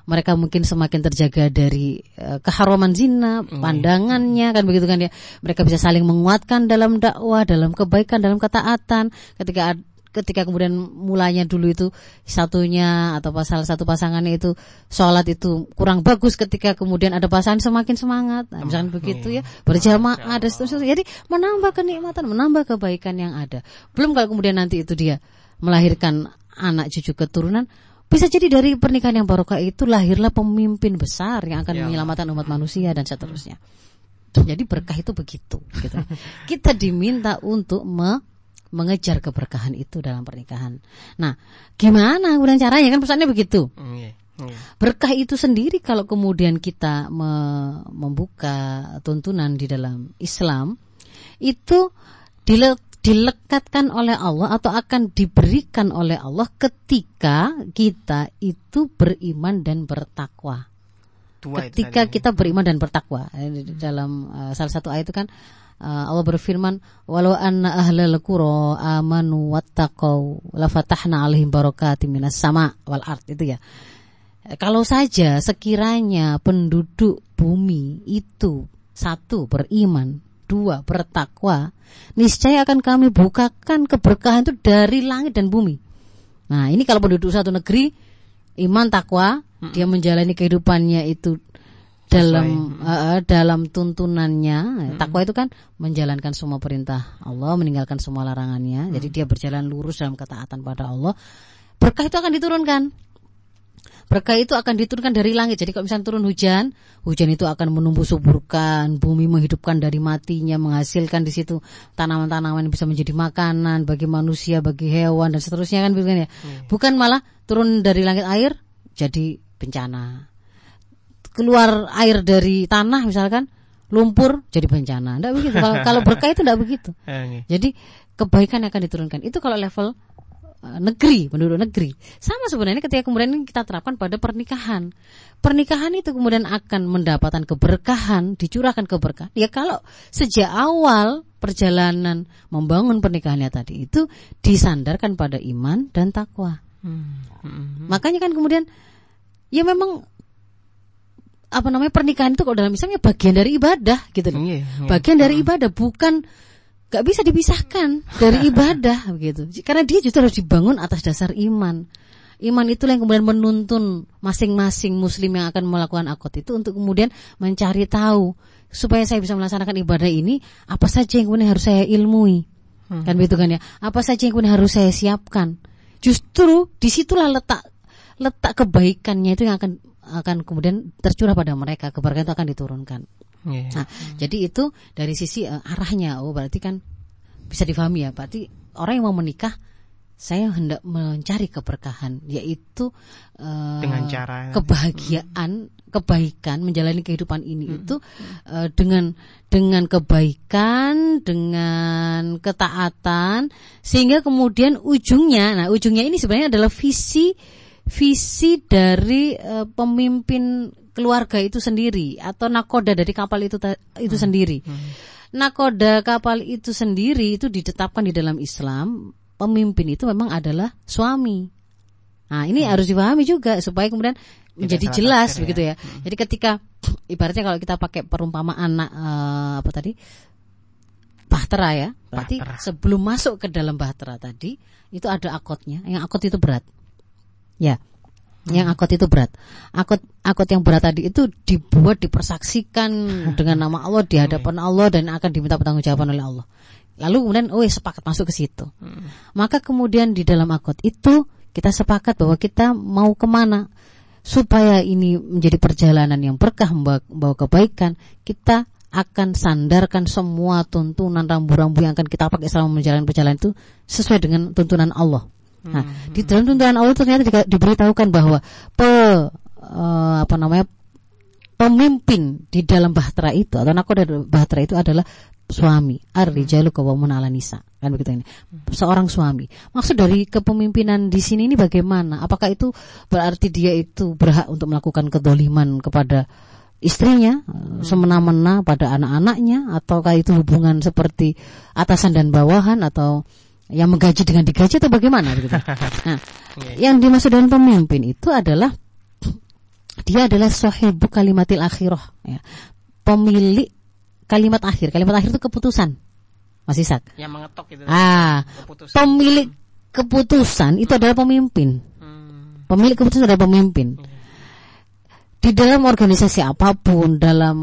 Mereka mungkin semakin terjaga dari uh, keharaman zina, hmm. pandangannya kan begitu kan ya. Mereka bisa saling menguatkan dalam dakwah, dalam kebaikan, dalam ketaatan. Ketika ketika kemudian mulanya dulu itu satunya atau salah satu pasangannya itu sholat itu kurang bagus ketika kemudian ada pasangan semakin semangat nah, misalnya begitu ya berjamaah ada seterusnya jadi menambah kenikmatan menambah kebaikan yang ada belum kalau kemudian nanti itu dia melahirkan anak cucu keturunan Bisa jadi dari pernikahan yang barokah itu lahirlah pemimpin besar yang akan ya menyelamatkan umat manusia dan seterusnya. Jadi berkah itu begitu. Gitu. <laughs> Kita diminta untuk me mengejar keberkahan itu dalam pernikahan. Nah, gimana kemudian caranya kan pesannya begitu. Mm, yeah. Berkah itu sendiri kalau kemudian kita me membuka tuntunan di dalam Islam itu dile dilekatkan oleh Allah atau akan diberikan oleh Allah ketika kita itu beriman dan bertakwa. Tua ketika kita beriman dan bertakwa dalam uh, salah satu ayat itu kan Allah berfirman walau anna ahlal qura amanu wattaqau lafatahna alaihim barakatim minas sama wal ard itu ya. Kalau saja sekiranya penduduk bumi itu satu beriman dua bertakwa, niscaya akan kami bukakan keberkahan itu dari langit dan bumi. Nah, ini kalau penduduk satu negeri iman takwa, hmm. dia menjalani kehidupannya itu dalam uh, dalam tuntunannya. Hmm. Takwa itu kan menjalankan semua perintah Allah, meninggalkan semua larangannya. Hmm. Jadi dia berjalan lurus dalam ketaatan pada Allah. Berkah itu akan diturunkan. Berkah itu akan diturunkan dari langit. Jadi kalau misalnya turun hujan, hujan itu akan menumbuh suburkan, bumi menghidupkan dari matinya, menghasilkan di situ tanaman-tanaman yang bisa menjadi makanan bagi manusia, bagi hewan dan seterusnya kan bukan ya. Hmm. Bukan malah turun dari langit air jadi bencana. Keluar air dari tanah misalkan lumpur jadi bencana. Tidak begitu. Kalau, kalau berkah itu tidak begitu. <laughs> Eh, jadi kebaikan yang akan diturunkan. Itu kalau level Eh, negeri, penduduk negeri. Sama sebenarnya ketika kemudian kita terapkan pada pernikahan. Pernikahan itu kemudian akan mendapatkan keberkahan, dicurahkan keberkahan. Ya kalau sejak awal perjalanan membangun pernikahannya tadi itu disandarkan pada iman dan takwa. Hmm. Hmm. Makanya kan kemudian ya memang apa namanya pernikahan itu kalau dalam Islam ya bagian dari ibadah gitu loh. Yeah, yeah. Bagian dari hmm. ibadah bukan gak bisa dipisahkan dari <laughs> ibadah begitu. Karena dia justru harus dibangun atas dasar iman. Iman itu yang kemudian menuntun masing-masing muslim yang akan melakukan akad itu untuk kemudian mencari tahu supaya saya bisa melaksanakan ibadah ini apa saja yang kemudian harus saya ilmui. Hmm. Kan begitu kan ya? Apa saja yang kemudian harus saya siapkan. Justru di situlah letak letak kebaikannya itu yang akan akan kemudian tercurah pada mereka keberkahan itu akan diturunkan. Yeah. Nah, hmm. jadi itu dari sisi uh, arahnya. Oh, berarti kan bisa difahami ya. Berarti orang yang mau menikah saya hendak mencari keberkahan yaitu uh, dengan cara kebahagiaan, hmm. kebaikan menjalani kehidupan ini hmm. itu uh, dengan dengan kebaikan, dengan ketaatan sehingga kemudian ujungnya nah ujungnya ini sebenarnya adalah visi visi dari uh, pemimpin keluarga itu sendiri atau nakoda dari kapal itu itu hmm. sendiri. Hmm. Nakoda kapal itu sendiri itu ditetapkan di dalam Islam, pemimpin itu memang adalah suami. Nah, ini hmm. harus dipahami juga supaya kemudian menjadi jelas begitu ya. ya. Hmm. Jadi ketika <tsk> ibaratnya kalau kita pakai perumpamaan uh, apa tadi? bahtera ya. Berarti bahtera. sebelum masuk ke dalam bahtera tadi itu ada akotnya. Yang akot itu berat. Ya yang akut itu berat. Akut akut yang berat tadi itu dibuat dipersaksikan dengan nama Allah di hadapan Allah dan akan diminta pertanggungjawaban oleh Allah. Lalu kemudian oh ya sepakat masuk ke situ. Hmm. Maka kemudian di dalam akut itu kita sepakat bahwa kita mau ke mana supaya ini menjadi perjalanan yang berkah membawa kebaikan. Kita akan sandarkan semua tuntunan rambu-rambu yang akan kita pakai selama menjalani perjalanan itu sesuai dengan tuntunan Allah. Nah, hmm. di dalam tuntunan Allah ternyata juga diberitahukan bahwa pe uh, apa namanya pemimpin di dalam bahtera itu atau nakoda bahtera itu adalah suami. Ar-rijalu qawwamun 'ala nisa. Kan begitu ini. Seorang suami. Maksud dari kepemimpinan di sini ini bagaimana? Apakah itu berarti dia itu berhak untuk melakukan kedoliman kepada istrinya hmm. semena-mena pada anak-anaknya ataukah itu hubungan seperti atasan dan bawahan atau yang menggaji dengan digaji atau bagaimana gitu. <laughs> Nah, iya. yang dimaksud dengan pemimpin itu adalah dia adalah sahibu kalimatil akhirah ya. Pemilik kalimat akhir. Kalimat akhir itu keputusan. Mas Isak. Yang mengetok itu. Ah, keputusan. pemilik keputusan itu adalah pemimpin. Hmm. Pemilik keputusan adalah pemimpin. Hmm. Di dalam organisasi apa pun, dalam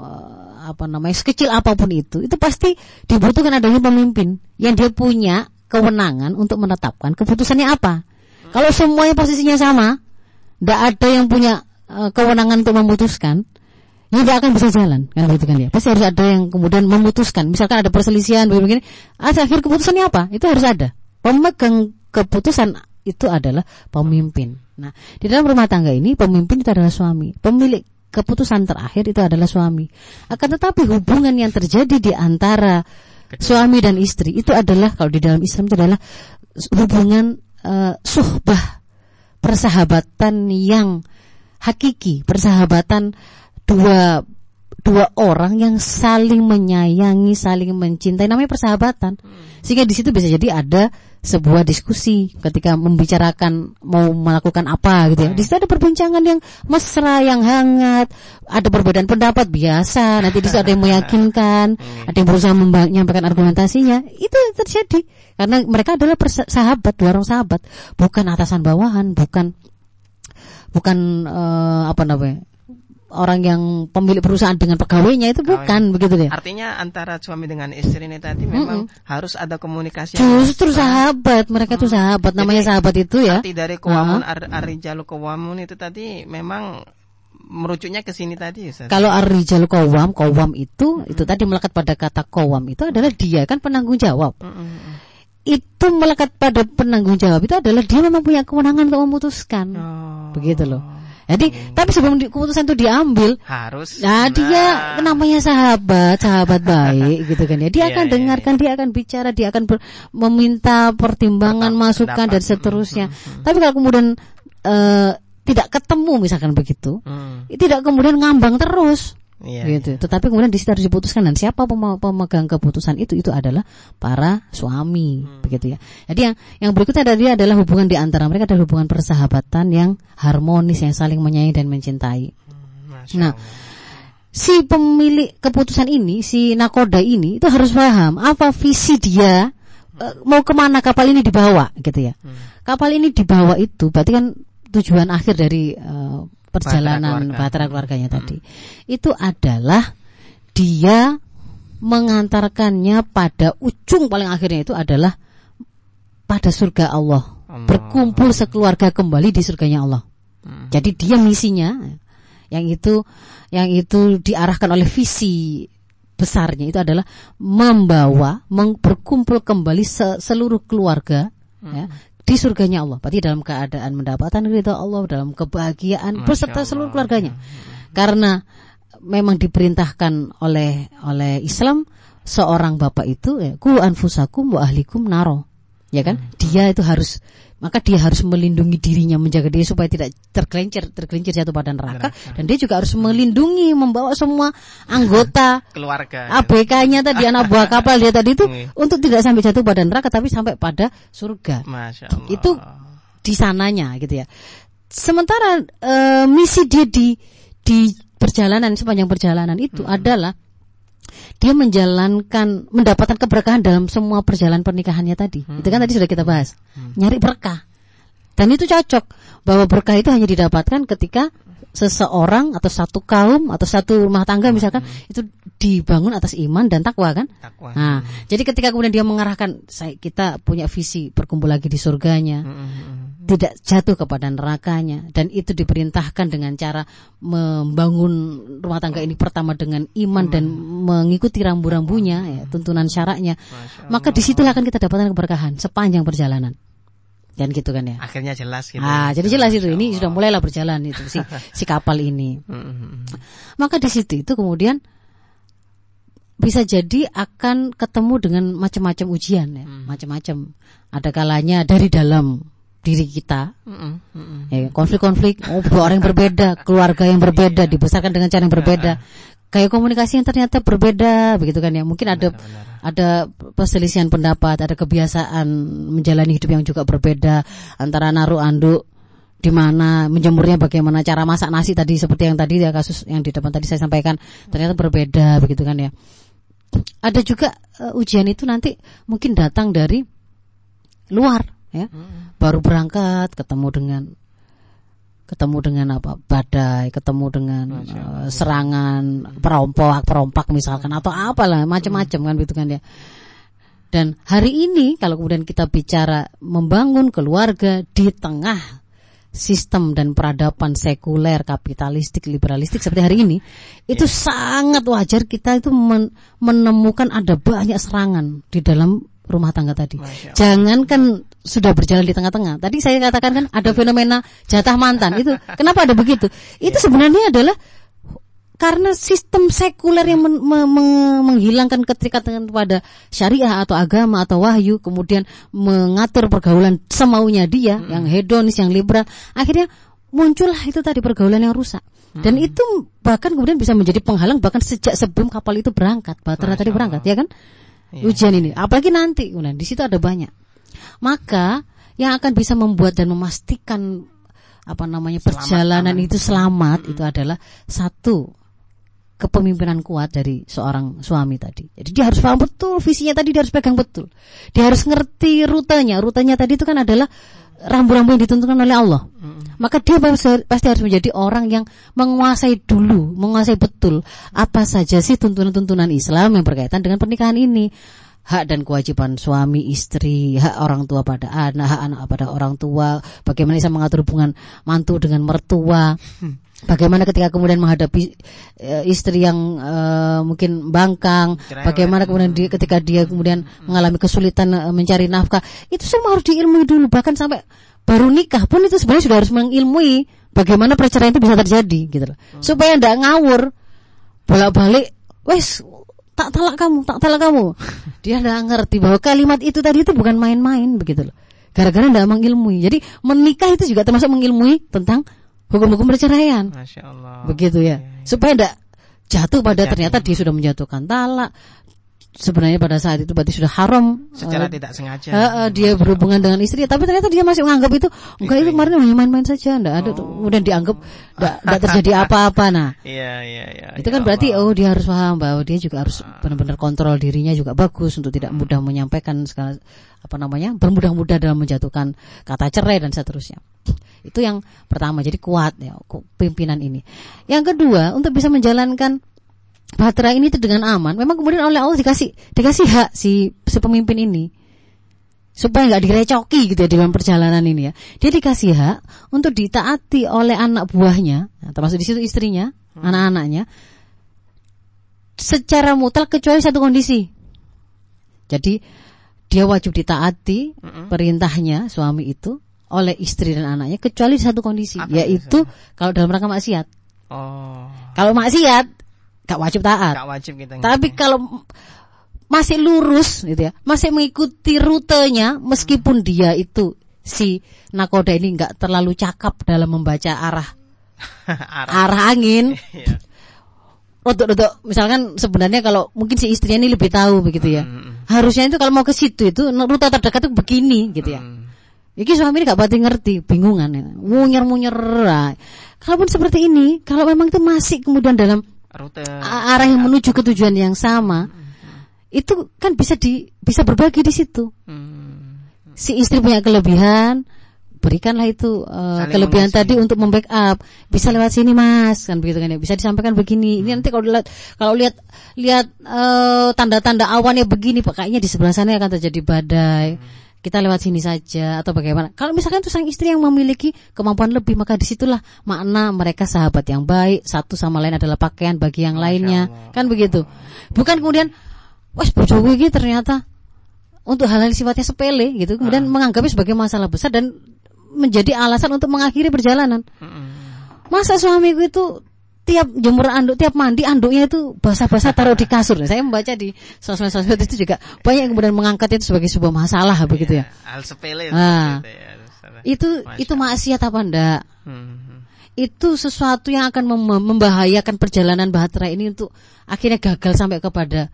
uh, apa namanya sekecil apa pun itu itu pasti dibutuhkan adanya pemimpin yang dia punya kewenangan untuk menetapkan keputusannya apa. Kalau semuanya posisinya sama, tidak ada yang punya uh, kewenangan untuk memutuskan, ya tidak akan bisa jalan kan gitu kan ya. Pasti harus ada yang kemudian memutuskan. Misalkan ada perselisihan begini, akhir keputusannya apa? Itu harus ada. Pemegang keputusan itu adalah pemimpin. Nah, di dalam rumah tangga ini pemimpin itu adalah suami. Pemilik keputusan terakhir itu adalah suami. Akan tetapi hubungan yang terjadi di antara suami dan istri itu adalah kalau di dalam Islam itu adalah hubungan uh, suhbah persahabatan yang hakiki, persahabatan dua dua orang yang saling menyayangi, saling mencintai namanya persahabatan. Sehingga di situ bisa jadi ada sebuah diskusi ketika membicarakan mau melakukan apa gitu ya. Di situ ada perbincangan yang mesra, yang hangat, ada perbedaan pendapat biasa. Nanti di situ ada yang meyakinkan, <laughs> ada yang berusaha menyampaikan argumentasinya. Itu yang terjadi karena mereka adalah sahabat, dua orang sahabat, bukan atasan bawahan, bukan bukan uh, apa namanya orang yang pemilik perusahaan dengan pegawainya itu bukan begitu deh. Artinya antara suami dengan istri ini tadi memang mm -hmm. harus ada komunikasi. Justru sahabat, mereka itu sahabat, namanya sahabat itu ya. Arti dari kawamun uh -huh. ar kawamun itu tadi memang merujuknya ke sini tadi Ustaz. Kalau arijalu kawam, kawam itu mm -hmm. itu tadi melekat pada kata kawam itu adalah dia kan penanggung jawab. Mm -hmm. Itu melekat pada penanggung jawab itu adalah dia memang punya kewenangan untuk memutuskan. Oh. Begitu loh. Jadi, hmm. tapi sebelum di, keputusan itu diambil, harus. Nah, dia namanya sahabat, sahabat baik, gitu kan ya. Dia yeah, akan yeah, dengarkan, yeah. dia akan bicara, dia akan ber, meminta pertimbangan, Tetap, masukan dan seterusnya. Hmm, hmm, hmm. Tapi kalau kemudian uh, tidak ketemu, misalkan begitu, hmm. tidak kemudian ngambang terus. Iya, gitu. Iya. Tetapi kemudian di situ harus diputuskan dan siapa pemegang keputusan itu itu adalah para suami, hmm. begitu ya. Jadi yang yang berikutnya tadi adalah hubungan di antara mereka adalah hubungan persahabatan yang harmonis yang saling menyayangi dan mencintai. Hmm, nah, si pemilik keputusan ini, si nakoda ini itu harus paham apa visi dia hmm. mau ke mana kapal ini dibawa, gitu ya. Hmm. Kapal ini dibawa itu berarti kan tujuan akhir dari uh, perjalanan bahtera keluarganya hmm. tadi itu adalah dia mengantarkannya pada ujung paling akhirnya itu adalah pada surga Allah, Allah. berkumpul sekeluarga kembali di surganya Allah. Hmm. Jadi dia misinya yang itu yang itu diarahkan oleh visi besarnya itu adalah membawa berkumpul kembali se seluruh keluarga hmm. ya, di surganya Allah. Berarti dalam keadaan mendapatkan ridha Allah, dalam kebahagiaan beserta seluruh keluarganya. Karena memang diperintahkan oleh oleh Islam seorang bapak itu ya, ku anfusakum wa ahlikum naro. Ya kan? Hmm. Dia itu harus maka dia harus melindungi dirinya menjaga diri supaya tidak tergelincir tergelincir jatuh pada neraka, neraka. dan dia juga harus melindungi membawa semua anggota <laughs> keluarga ABK-nya tadi anak <laughs> buah kapal dia tadi itu untuk tidak sampai jatuh pada neraka tapi sampai pada surga Masya Allah. itu di sananya gitu ya sementara e, misi dia di di perjalanan sepanjang perjalanan itu hmm. adalah dia menjalankan mendapatkan keberkahan dalam semua perjalanan pernikahannya tadi. Hmm. Itu kan tadi sudah kita bahas. Hmm. Nyari berkah. Dan itu cocok bahwa berkah itu hanya didapatkan ketika seseorang atau satu kaum atau satu rumah tangga misalkan hmm. itu dibangun atas iman dan takwa kan. Takwa. Nah, hmm. jadi ketika kemudian dia mengarahkan saya kita punya visi berkumpul lagi di surganya. Hmm. hmm, hmm tidak jatuh kepada nerakanya dan itu diperintahkan dengan cara membangun rumah tangga ini pertama dengan iman hmm. dan mengikuti rambu-rambunya ya, tuntunan syaratnya maka di situlah akan kita dapatkan keberkahan sepanjang perjalanan dan gitu kan ya. Akhirnya jelas gitu ah jadi jelas itu. Ini sudah mulailah berjalan itu si si kapal ini. <laughs> Hmm, hmm, maka di situ itu kemudian bisa jadi akan ketemu dengan macam-macam ujian ya, macam-macam. Ada kalanya dari dalam diri kita. Ya, konflik-konflik, oh, orang yang berbeda, keluarga yang berbeda, dibesarkan dengan cara yang berbeda. Kayak komunikasi yang ternyata berbeda, begitu kan ya. Mungkin ada ada perselisihan pendapat, ada kebiasaan menjalani hidup yang juga berbeda antara naruh anduk di mana menjemurnya bagaimana cara masak nasi tadi seperti yang tadi ya kasus yang di depan tadi saya sampaikan ternyata berbeda begitu kan ya. Ada juga uh, ujian itu nanti mungkin datang dari luar ya hmm. baru berangkat ketemu dengan ketemu dengan apa badai ketemu dengan uh, serangan perompak perompak misalkan atau apalah macam-macam hmm. kan gitu kan ya Dan hari ini kalau kemudian kita bicara membangun keluarga di tengah sistem dan peradaban sekuler, kapitalistik, liberalistik seperti hari ini, <laughs> itu yeah. sangat wajar kita itu men menemukan ada banyak serangan di dalam rumah tangga tadi. Jangankan sudah berjalan di tengah-tengah. Tadi saya katakan kan ada fenomena jatah mantan. Itu <laughs> kenapa ada begitu? Itu sebenarnya adalah karena sistem sekuler yang men, me, me, menghilangkan keterikatan kepada syariah atau agama atau wahyu kemudian mengatur pergaulan semaunya dia hmm. yang hedonis yang liberal akhirnya muncullah itu tadi pergaulan yang rusak hmm. dan itu bahkan kemudian bisa menjadi penghalang bahkan sejak sebelum kapal itu berangkat Batra tadi berangkat ya kan ya. ujian ini apalagi nanti nah, di situ ada banyak maka yang akan bisa membuat dan memastikan apa namanya selamat perjalanan aman. itu selamat hmm. itu adalah satu kepemimpinan kuat dari seorang suami tadi. Jadi dia harus paham betul visinya tadi dia harus pegang betul. Dia harus ngerti rutenya. Rutenya tadi itu kan adalah rambu-rambu yang ditentukan oleh Allah. Mm. Maka dia pasti harus menjadi orang yang menguasai dulu, menguasai betul apa saja sih tuntunan-tuntunan Islam yang berkaitan dengan pernikahan ini. Hak dan kewajiban suami, istri, hak orang tua pada anak, hak anak pada orang tua, bagaimana bisa mengatur hubungan mantu dengan mertua. Hmm. Bagaimana ketika kemudian menghadapi uh, istri yang uh, mungkin bangkang, bagaimana kemudian dia, ketika dia kemudian mengalami kesulitan uh, mencari nafkah, itu semua harus diilmui dulu. Bahkan sampai baru nikah pun itu sebenarnya sudah harus mengilmui bagaimana perceraian itu bisa terjadi, gitu loh. Hmm. Supaya tidak ngawur, bolak-balik, wes tak talak kamu, tak talak kamu. <laughs> Dia tidak ngerti bahwa kalimat itu tadi itu bukan main-main, begitu loh. Gara-gara tidak mengilmui. Jadi menikah itu juga termasuk mengilmui tentang hukum-hukum perceraian. Masya Allah. Begitu ya. ya, ya. Supaya tidak jatuh pada ternyata dia sudah menjatuhkan talak. Sebenarnya pada saat itu berarti sudah haram secara uh, tidak sengaja. Uh, uh, dia berhubungan dengan istri, tapi ternyata dia masih menganggap itu enggak itu kemarin hanya main-main saja, enggak ada oh. kemudian dianggap enggak, <laughs> terjadi apa-apa. Nah, iya iya iya. Itu kan ya berarti Allah. oh dia harus paham bahwa dia juga harus benar-benar kontrol dirinya juga bagus untuk tidak mudah menyampaikan segala apa namanya bermudah-mudah dalam menjatuhkan kata cerai dan seterusnya. Itu yang pertama, jadi kuat ya pimpinan ini. Yang kedua, untuk bisa menjalankan bahtera ini itu dengan aman, memang kemudian oleh Allah dikasih dikasih hak si si pemimpin ini supaya nggak direcoki gitu ya dalam perjalanan ini ya. Dia dikasih hak untuk ditaati oleh anak buahnya, nah, termasuk di situ istrinya, hmm. anak-anaknya, secara mutlak kecuali satu kondisi. Jadi dia wajib ditaati mm -hmm. perintahnya suami itu oleh istri dan anaknya kecuali satu kondisi Apa yaitu kalau dalam rangka maksiat. Oh. Kalau maksiat gak wajib taat. Gak wajib kita. Tapi kalau masih lurus gitu ya, masih mengikuti rutenya meskipun hmm. dia itu si nakoda ini nggak terlalu cakap dalam membaca arah <laughs> arah, arah angin. <laughs> Iya. Untuk-untuk misalkan sebenarnya kalau mungkin si istrinya ini lebih tahu begitu ya. Hmm. Harusnya itu kalau mau ke situ itu rute terdekat itu begini gitu ya. Hmm Iki suami ini gak pati ngerti, bingungan ya. Munyer munyer. Kalaupun seperti ini, kalau memang itu masih kemudian dalam rute arah yang menuju ke tujuan yang sama, hmm. itu kan bisa di bisa berbagi di situ. Hmm. Si istri punya kelebihan, berikanlah itu uh, kelebihan mengisi. tadi untuk membackup. Bisa lewat sini mas, kan begitu kan ya. Bisa disampaikan begini. Ini nanti kalau lihat kalau lihat lihat uh, tanda-tanda awannya begini, kayaknya di sebelah sana akan terjadi badai. Hmm kita lewat sini saja atau bagaimana. Kalau misalkan itu sang istri yang memiliki kemampuan lebih, maka di situlah makna mereka sahabat yang baik, satu sama lain adalah pakaian bagi yang Masya lainnya, Allah. kan begitu. Bukan kemudian, wah bojoku ini ternyata untuk hal-hal sifatnya sepele gitu, kemudian ah. menganggapnya sebagai masalah besar dan menjadi alasan untuk mengakhiri perjalanan. Masa suamiku itu tiap jemur anduk, tiap mandi anduknya itu basah-basah taruh di kasur. Saya membaca di sosmed-sosmed itu juga banyak yang kemudian mengangkat itu sebagai sebuah masalah iya, begitu ya. Hal sepele. Nah, itu, ya. itu itu maksiat apa enggak? Hmm. Itu sesuatu yang akan mem membahayakan perjalanan bahtera ini untuk akhirnya gagal sampai kepada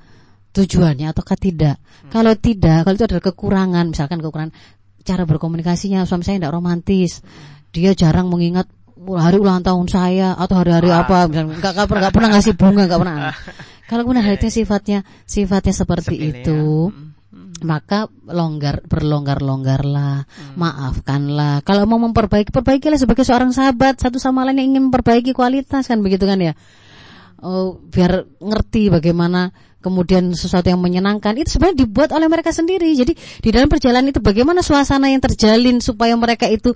tujuannya ataukah tidak? Hmm. Kalau tidak, kalau itu adalah kekurangan, misalkan kekurangan cara berkomunikasinya suami saya tidak romantis, dia jarang mengingat hari ulang tahun saya atau hari-hari ah. apa misalnya nggak nggak pernah pernah ngasih bunga nggak pernah <laughs> kalau kemudian hal itu sifatnya sifatnya seperti Sepilih, itu ya. maka longgar berlonggar longgarlah hmm. maafkanlah kalau mau memperbaiki perbaikilah sebagai seorang sahabat satu sama lain yang ingin memperbaiki kualitas kan begitu kan ya oh, biar ngerti bagaimana kemudian sesuatu yang menyenangkan itu sebenarnya dibuat oleh mereka sendiri. Jadi di dalam perjalanan itu bagaimana suasana yang terjalin supaya mereka itu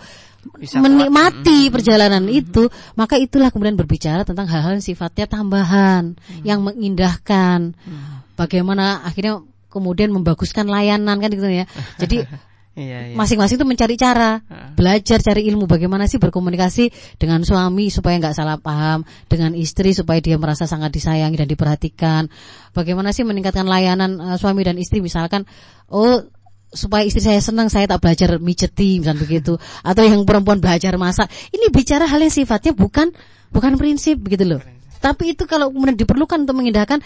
Bisa menikmati kuat. perjalanan hmm. itu, maka itulah kemudian berbicara tentang hal-hal yang sifatnya tambahan, hmm. yang mengindahkan. Hmm. Bagaimana akhirnya kemudian membaguskan layanan kan gitu ya. Jadi <laughs> Iya, iya. Masing-masing itu mencari cara, belajar cari ilmu bagaimana sih berkomunikasi dengan suami supaya nggak salah paham, dengan istri supaya dia merasa sangat disayangi dan diperhatikan. Bagaimana sih meningkatkan layanan uh, suami dan istri? Misalkan, oh supaya istri saya senang saya tak belajar mijeti misalnya begitu. <laughs> Atau yang perempuan belajar masak. Ini bicara hal yang sifatnya bukan bukan prinsip begitu loh. Tapi itu kalau kemudian diperlukan untuk mengindahkan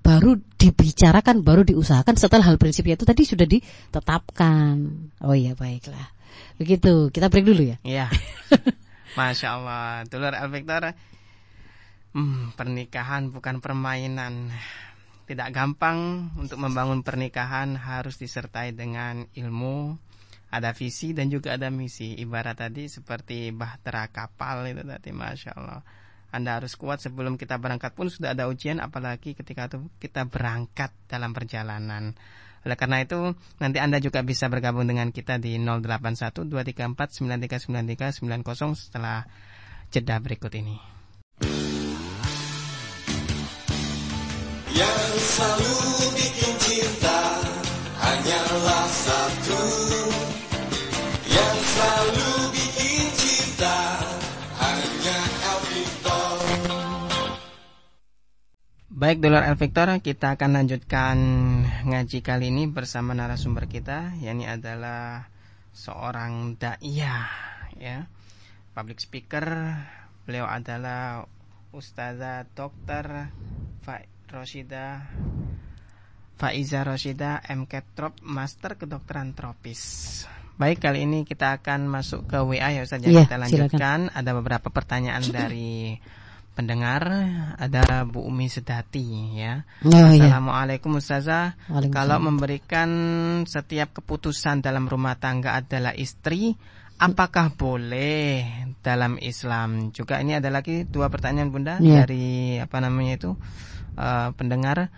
baru dibicarakan, baru diusahakan setelah hal prinsipnya itu tadi sudah ditetapkan. Oh iya baiklah. Begitu, kita break dulu ya. Iya. <laughs> Masya Allah, Dulur Al Victor. Hmm, pernikahan bukan permainan. Tidak gampang untuk membangun pernikahan harus disertai dengan ilmu, ada visi dan juga ada misi. Ibarat tadi seperti bahtera kapal itu tadi, masya Allah. Anda harus kuat sebelum kita berangkat pun sudah ada ujian apalagi ketika itu kita berangkat dalam perjalanan. Oleh karena itu, nanti Anda juga bisa bergabung dengan kita di 081 234 9393 90 setelah jeda berikut ini. Yang selalu bikin cinta Baik Dolar El Victor, kita akan lanjutkan ngaji kali ini bersama narasumber kita, yakni adalah seorang da'iyah ya. Public speaker, beliau adalah Ustazah Dr. Fa Roshida Faiza Roshida MKTROP Master Kedokteran Tropis. Baik, kali ini kita akan masuk ke WA ya Ustaz. Ya, kita lanjutkan. Silakan. Ada beberapa pertanyaan dari pendengar ada Bu Umi Sedati ya. Oh. Assalamualaikum. Ustazah. Kalau memberikan setiap keputusan dalam rumah tangga adalah istri, apakah boleh dalam Islam? Juga ini ada lagi dua pertanyaan Bunda yeah. dari apa namanya itu uh, pendengar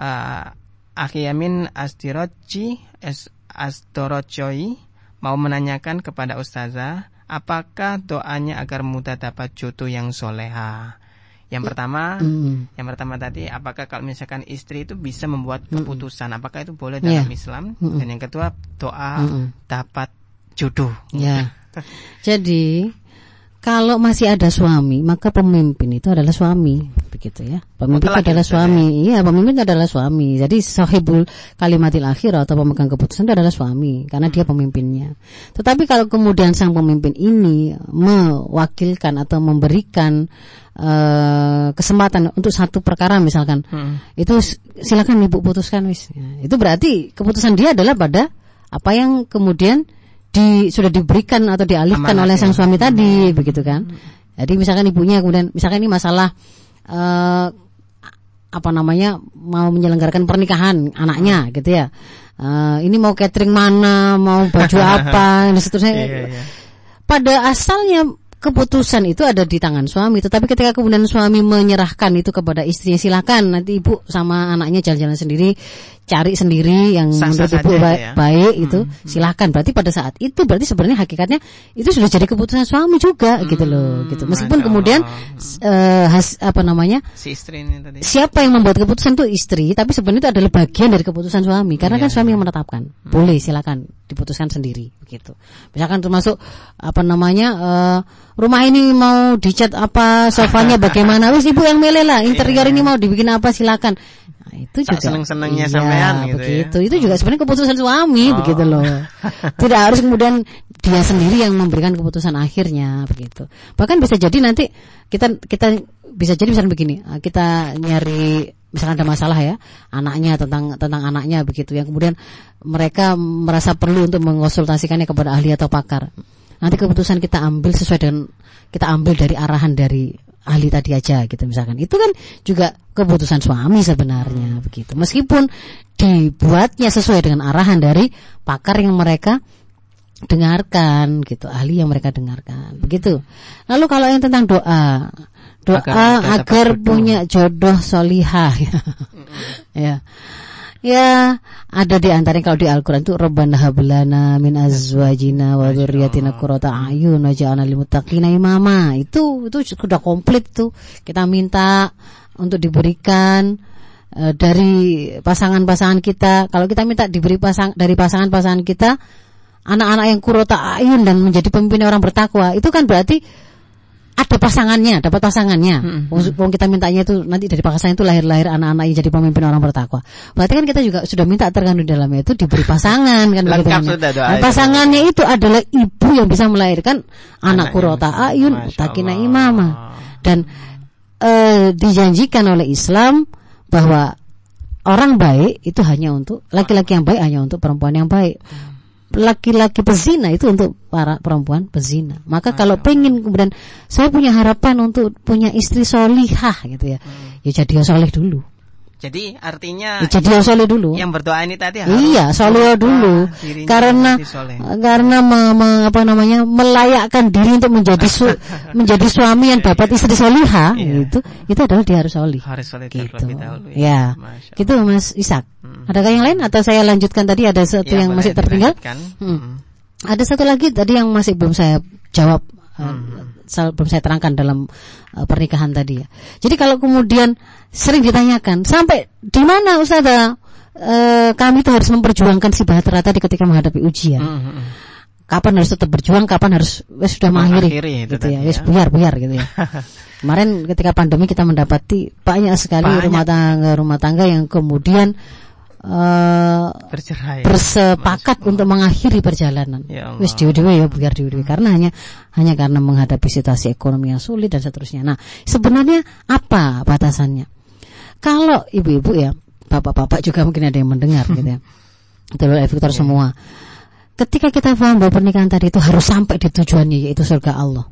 uh, Akhi Yamin Astiroci Astorocoi mau menanyakan kepada Ustazah apakah doanya agar mudah dapat jodoh yang soleha? Yang pertama, mm. yang pertama tadi, apakah kalau misalkan istri itu bisa membuat keputusan, mm. apakah itu boleh dalam yeah. Islam? Mm. Dan yang kedua, doa mm. dapat jodoh. Ya. Yeah. <laughs> Jadi kalau masih ada suami, maka pemimpin itu adalah suami, begitu ya. Pemimpin oh, adalah suami. Ya? Iya, pemimpin adalah suami. Jadi sahibul kalimatil akhir atau pemegang keputusan itu adalah suami karena dia pemimpinnya. Tetapi kalau kemudian sang pemimpin ini mewakilkan atau memberikan uh, kesempatan untuk satu perkara misalkan, hmm. itu silakan ibu putuskan wis. Ya, itu berarti keputusan dia adalah pada apa yang kemudian di sudah diberikan atau dialihkan Amanat oleh sang suami ya. tadi hmm. begitu kan jadi misalkan ibunya kemudian misalkan ini masalah uh, apa namanya mau menyelenggarakan pernikahan anaknya gitu ya uh, ini mau catering mana mau baju <laughs> apa dan seterusnya yeah, yeah. pada asalnya keputusan itu ada di tangan suami. Tetapi ketika kemudian suami menyerahkan itu kepada istrinya, silakan nanti ibu sama anaknya jalan-jalan sendiri, cari sendiri yang menurut ibu baik, ya. baik itu, hmm, hmm. silakan. Berarti pada saat itu berarti sebenarnya hakikatnya itu sudah jadi keputusan suami juga, hmm, gitu loh, gitu. Meskipun kemudian uh, has, apa namanya, si istri ini tadi. siapa yang membuat keputusan itu istri, tapi sebenarnya itu adalah bagian dari keputusan suami, karena yeah. kan suami yang menetapkan. Hmm. Boleh, silakan diputuskan sendiri, gitu. Misalkan termasuk apa namanya. Uh, rumah ini mau dicat apa sofanya bagaimana <laughs> wis ibu yang milih lah interior ini mau dibikin apa silakan nah, itu juga seneng senengnya iya, sampean gitu ya. begitu ya. itu juga sebenarnya keputusan suami oh. begitu loh <laughs> tidak harus kemudian dia sendiri yang memberikan keputusan akhirnya begitu bahkan bisa jadi nanti kita kita bisa jadi misalnya begini kita nyari misalkan ada masalah ya anaknya tentang tentang anaknya begitu yang kemudian mereka merasa perlu untuk mengonsultasikannya kepada ahli atau pakar nanti keputusan kita ambil sesuai dengan kita ambil dari arahan dari ahli tadi aja gitu misalkan. Itu kan juga keputusan suami sebenarnya begitu. Meskipun dibuatnya sesuai dengan arahan dari pakar yang mereka dengarkan gitu. Ahli yang mereka dengarkan begitu. Lalu kalau yang tentang doa doa agar, agar punya jodoh solihah <laughs> ya. Ya ada di antara kalau di Al-Qur'an itu Rabbana hablana min azwajina wa dzurriyyatina qurrata a'yun waj'alna lil muttaqina imama. Itu itu sudah komplit tuh. Kita minta untuk diberikan uh, dari pasangan-pasangan kita. Kalau kita minta diberi pasang dari pasangan-pasangan kita anak-anak yang kurota ayun dan menjadi pemimpin orang bertakwa itu kan berarti ada pasangannya, dapat pasangannya. Hmm, hmm. kita mintanya itu nanti dari pasangan itu lahir-lahir anak-anak yang jadi pemimpin orang bertakwa. Berarti kan kita juga sudah minta terkandung dalamnya itu diberi pasangan kan begitu. Nah, pasangannya itu adalah ibu yang bisa melahirkan anak, anak kurota ayun, takina imama. Dan e, dijanjikan oleh Islam bahwa orang baik itu hanya untuk laki-laki yang baik hanya untuk perempuan yang baik. Laki-laki pezina itu untuk para perempuan pezina. Maka kalau pengen kemudian saya punya harapan untuk punya istri solihah gitu ya, hmm. ya jadi soleh dulu. Jadi artinya ya, jadi soleh dulu. Yang berdoa ini tadi harus Iya, soleh dulu. Karena karena me, me, apa namanya? melayakkan diri untuk menjadi su, <laughs> menjadi suami yang dapat istri solihah iya. itu itu adalah dia harus soleh. Harus soleh gitu. dahulu. Ya. ya. Gitu Mas Isak. Hmm. Adakah yang lain atau saya lanjutkan tadi ada satu ya, yang masih tertinggal? Hmm. Hmm. Ada satu lagi tadi yang masih belum saya jawab. Hmm belum saya terangkan dalam uh, pernikahan tadi ya. Jadi kalau kemudian sering ditanyakan sampai di mana Ustaz uh, kami itu harus memperjuangkan si bahtera tadi ketika menghadapi ujian. Mm -hmm. Kapan harus tetap berjuang, kapan harus wes sudah mengakhiri gitu ya, wes ya. buyar buyar gitu ya. <laughs> Kemarin ketika pandemi kita mendapati banyak sekali banyak. rumah tangga rumah tangga yang kemudian uh, bercerai bersepakat Mas, untuk mengakhiri perjalanan. Ya Wis dewe-dewe ya biar dewe-dewe karena hanya hanya karena menghadapi situasi ekonomi yang sulit dan seterusnya. Nah, sebenarnya apa batasannya? Kalau ibu-ibu ya, bapak-bapak juga mungkin ada yang mendengar gitu ya. <laughs> Itu loh Victor semua. Ketika kita paham bahwa pernikahan tadi itu harus sampai di tujuannya yaitu surga Allah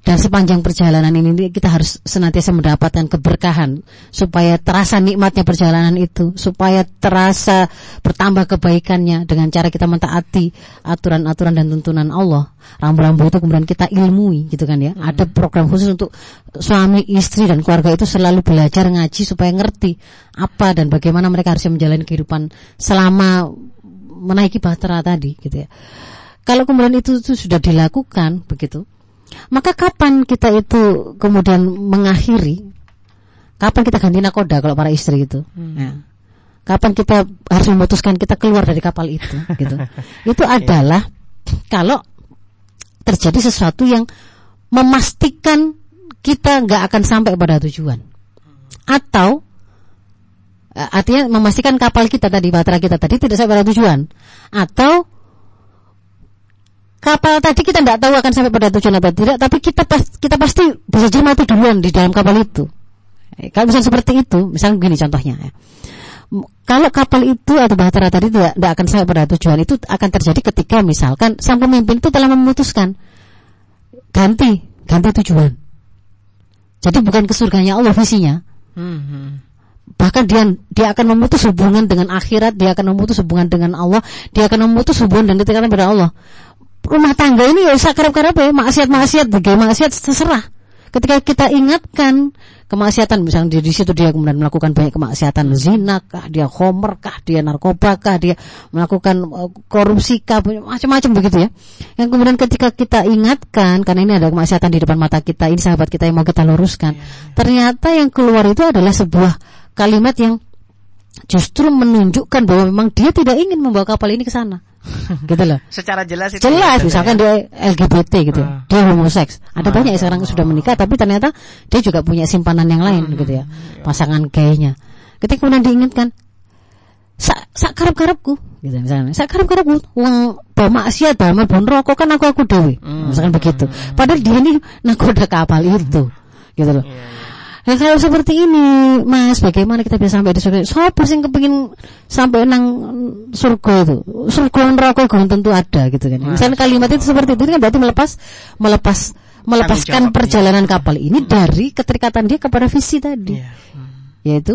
dan sepanjang perjalanan ini kita harus senantiasa mendapatkan keberkahan supaya terasa nikmatnya perjalanan itu, supaya terasa bertambah kebaikannya dengan cara kita mentaati aturan-aturan dan tuntunan Allah. Rambu-rambu itu kemudian kita ilmui gitu kan ya. Hmm. Ada program khusus untuk suami, istri dan keluarga itu selalu belajar ngaji supaya ngerti apa dan bagaimana mereka harus menjalani kehidupan selama menaiki bahtera tadi gitu ya. Kalau kemudian itu, itu sudah dilakukan begitu, maka kapan kita itu kemudian mengakhiri? Kapan kita ganti nakoda kalau para istri itu? Hmm. Ya. Kapan kita harus memutuskan kita keluar dari kapal itu? <laughs> gitu. Itu adalah kalau terjadi sesuatu yang memastikan kita nggak akan sampai pada tujuan, atau eh, artinya memastikan kapal kita tadi, baterai kita tadi tidak sampai pada tujuan, atau kapal tadi kita tidak tahu akan sampai pada tujuan atau tidak, tapi kita pas, kita pasti bisa jadi mati duluan di dalam kapal itu. Eh, kalau misalnya seperti itu, misalnya begini contohnya ya. Kalau kapal itu atau bahtera tadi tidak, tidak akan sampai pada tujuan itu akan terjadi ketika misalkan sang pemimpin itu telah memutuskan ganti ganti tujuan. Jadi bukan ke surganya Allah visinya. Hmm, hmm. Bahkan dia dia akan memutus hubungan dengan akhirat, dia akan memutus hubungan dengan Allah, dia akan memutus hubungan dan ketika pada Allah rumah tangga ini ya sakarap-karap ya maksiat-maksiat bagaimana maksiat terserah. Ketika kita ingatkan kemaksiatan misalnya di, situ dia kemudian melakukan banyak kemaksiatan zina kah dia homer kah dia narkoba kah dia melakukan uh, korupsi kah macam-macam begitu ya. Yang kemudian ketika kita ingatkan karena ini ada kemaksiatan di depan mata kita ini sahabat kita yang mau kita luruskan iya. ternyata yang keluar itu adalah sebuah kalimat yang justru menunjukkan bahwa memang dia tidak ingin membawa kapal ini ke sana gitu loh. Secara jelas itu jelas, misalkan ya. dia LGBT gitu, uh. dia homoseks. Ada uh. banyak yang sekarang sudah menikah, tapi ternyata dia juga punya simpanan yang lain, uh. gitu ya, iya. pasangan gaynya. Ketika kemudian diingatkan, sak sak karep karepku, gitu misalnya, sak karep karepku, uang bawa maksiat, bawa bon rokok kan aku aku dewi, uh. misalkan begitu. Padahal dia ini nakoda kapal itu, gitu loh. Yeah, yeah. Nah kalau seperti ini, Mas, bagaimana kita bisa sampai di surga? Siapa sih kepingin sampai nang surga itu? Surga neraka itu tentu ada gitu kan. Misalnya kalimat itu seperti itu kan berarti melepas melepas melepaskan perjalanan kapal ini dari keterikatan dia kepada visi tadi. Yeah. Hmm. Yaitu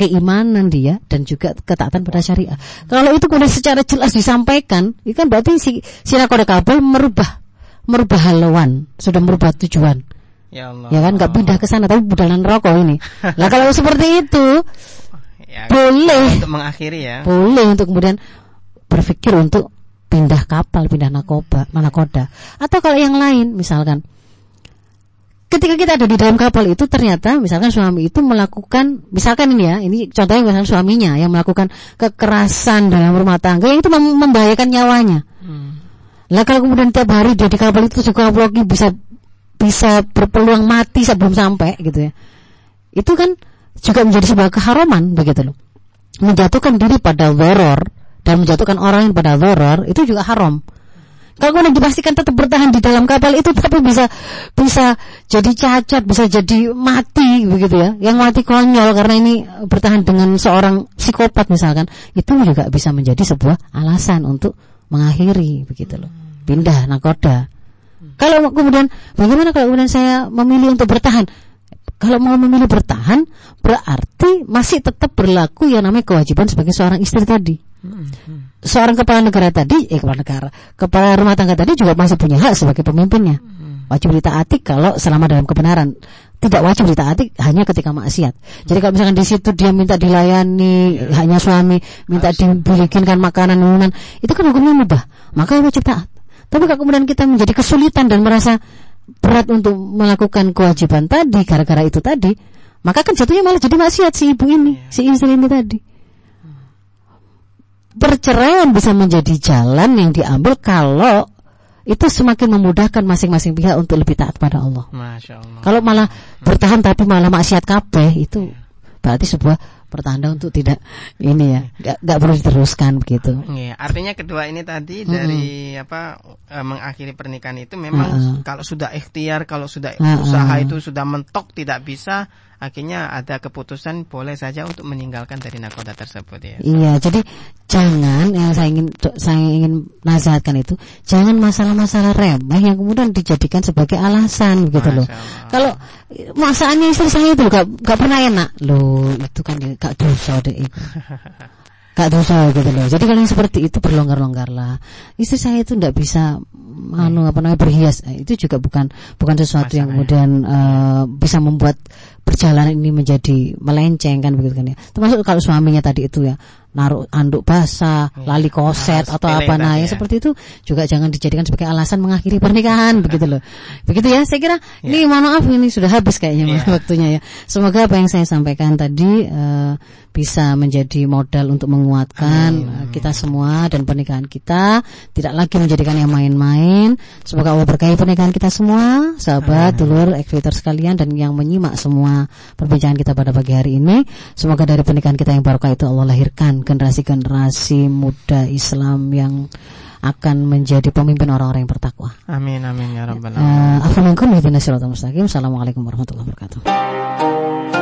keimanan dia dan juga ketaatan pada syariah. Kalau itu kemudian secara jelas disampaikan, itu kan berarti si si nakoda kapal merubah merubah haluan, sudah merubah tujuan Ya Allah. Ya kan nggak pindah ke sana tapi budalan rokok ini. lah kalau <laughs> seperti itu ya, boleh untuk mengakhiri ya. Boleh untuk kemudian berpikir untuk pindah kapal, pindah nakoba, nakoda. Atau kalau yang lain misalkan ketika kita ada di dalam kapal itu ternyata misalkan suami itu melakukan misalkan ini ya ini contohnya misalkan suaminya yang melakukan kekerasan dalam rumah tangga yang itu membahayakan nyawanya hmm. lah kalau kemudian tiap hari dia di kapal itu juga lagi bisa bisa berpeluang mati sebelum sampai gitu ya itu kan juga menjadi sebuah keharaman begitu loh menjatuhkan diri pada horor dan menjatuhkan orang yang pada horor itu juga haram kalau kemudian dipastikan tetap bertahan di dalam kapal itu tapi bisa bisa jadi cacat, bisa jadi mati begitu ya. Yang mati konyol karena ini bertahan dengan seorang psikopat misalkan, itu juga bisa menjadi sebuah alasan untuk mengakhiri begitu loh. Pindah nakoda. Kalau kemudian bagaimana kalau kemudian saya memilih untuk bertahan? Kalau mau memilih bertahan berarti masih tetap berlaku yang namanya kewajiban sebagai seorang istri tadi seorang kepala negara tadi, eh kepala negara, kepala rumah tangga tadi juga masih punya hak sebagai pemimpinnya. Wajib ditaati kalau selama dalam kebenaran. Tidak wajib ditaati hanya ketika maksiat. Jadi kalau misalkan di situ dia minta dilayani, ya. hanya suami minta dibikinkan makanan minuman, itu kan hukumnya mubah. Maka wajib taat. Tapi kalau kemudian kita menjadi kesulitan dan merasa berat untuk melakukan kewajiban tadi gara-gara itu tadi, maka kan jatuhnya malah jadi maksiat si ibu ini, ya. si istri ini tadi perceraian bisa menjadi jalan yang diambil kalau itu semakin memudahkan masing-masing pihak untuk lebih taat pada Allah. Masya Allah. Kalau malah bertahan tapi malah maksiat kabeh itu berarti sebuah pertanda untuk tidak ini ya nggak nggak perlu diteruskan begitu. Iya, artinya kedua ini tadi hmm. dari apa e, mengakhiri pernikahan itu memang uh kalau sudah ikhtiar kalau sudah uh usaha itu sudah mentok tidak bisa akhirnya ada keputusan boleh saja untuk meninggalkan dari nakoda tersebut ya. Iya, jadi jangan yang saya ingin saya ingin nasihatkan itu jangan masalah-masalah remeh yang kemudian dijadikan sebagai alasan gitu loh. Kalau masalahnya istri saya itu gak, gak pernah enak loh itu kan gak dosa deh <laughs> itu. Gak dosa gitu loh. Jadi kalau yang seperti itu berlonggar-longgar lah. Istri saya itu tidak bisa anu apa namanya berhias. Eh, itu juga bukan bukan sesuatu Masalah. yang kemudian uh, bisa membuat perjalanan ini menjadi melenceng kan begitu kan ya. Termasuk kalau suaminya tadi itu ya naruh anduk basah, ya, lali koset atau apa nah ya, ya seperti itu juga jangan dijadikan sebagai alasan mengakhiri pernikahan begitu loh. Begitu ya, saya kira ya. ini mohon maaf ini sudah habis kayaknya ya. <laughs> waktunya ya. Semoga apa yang saya sampaikan tadi uh, bisa menjadi modal untuk menguatkan Amin. kita semua dan pernikahan kita tidak lagi menjadikan yang main-main. Semoga Allah berkahi pernikahan kita semua, sahabat, dulur, ekvitor sekalian dan yang menyimak semua perbincangan kita pada pagi hari ini. Semoga dari pernikahan kita yang barokah itu Allah lahirkan generasi-generasi muda Islam yang akan menjadi pemimpin orang-orang yang bertakwa. Amin amin ya rabbal alamin. Uh, Assalamualaikum warahmatullahi wabarakatuh.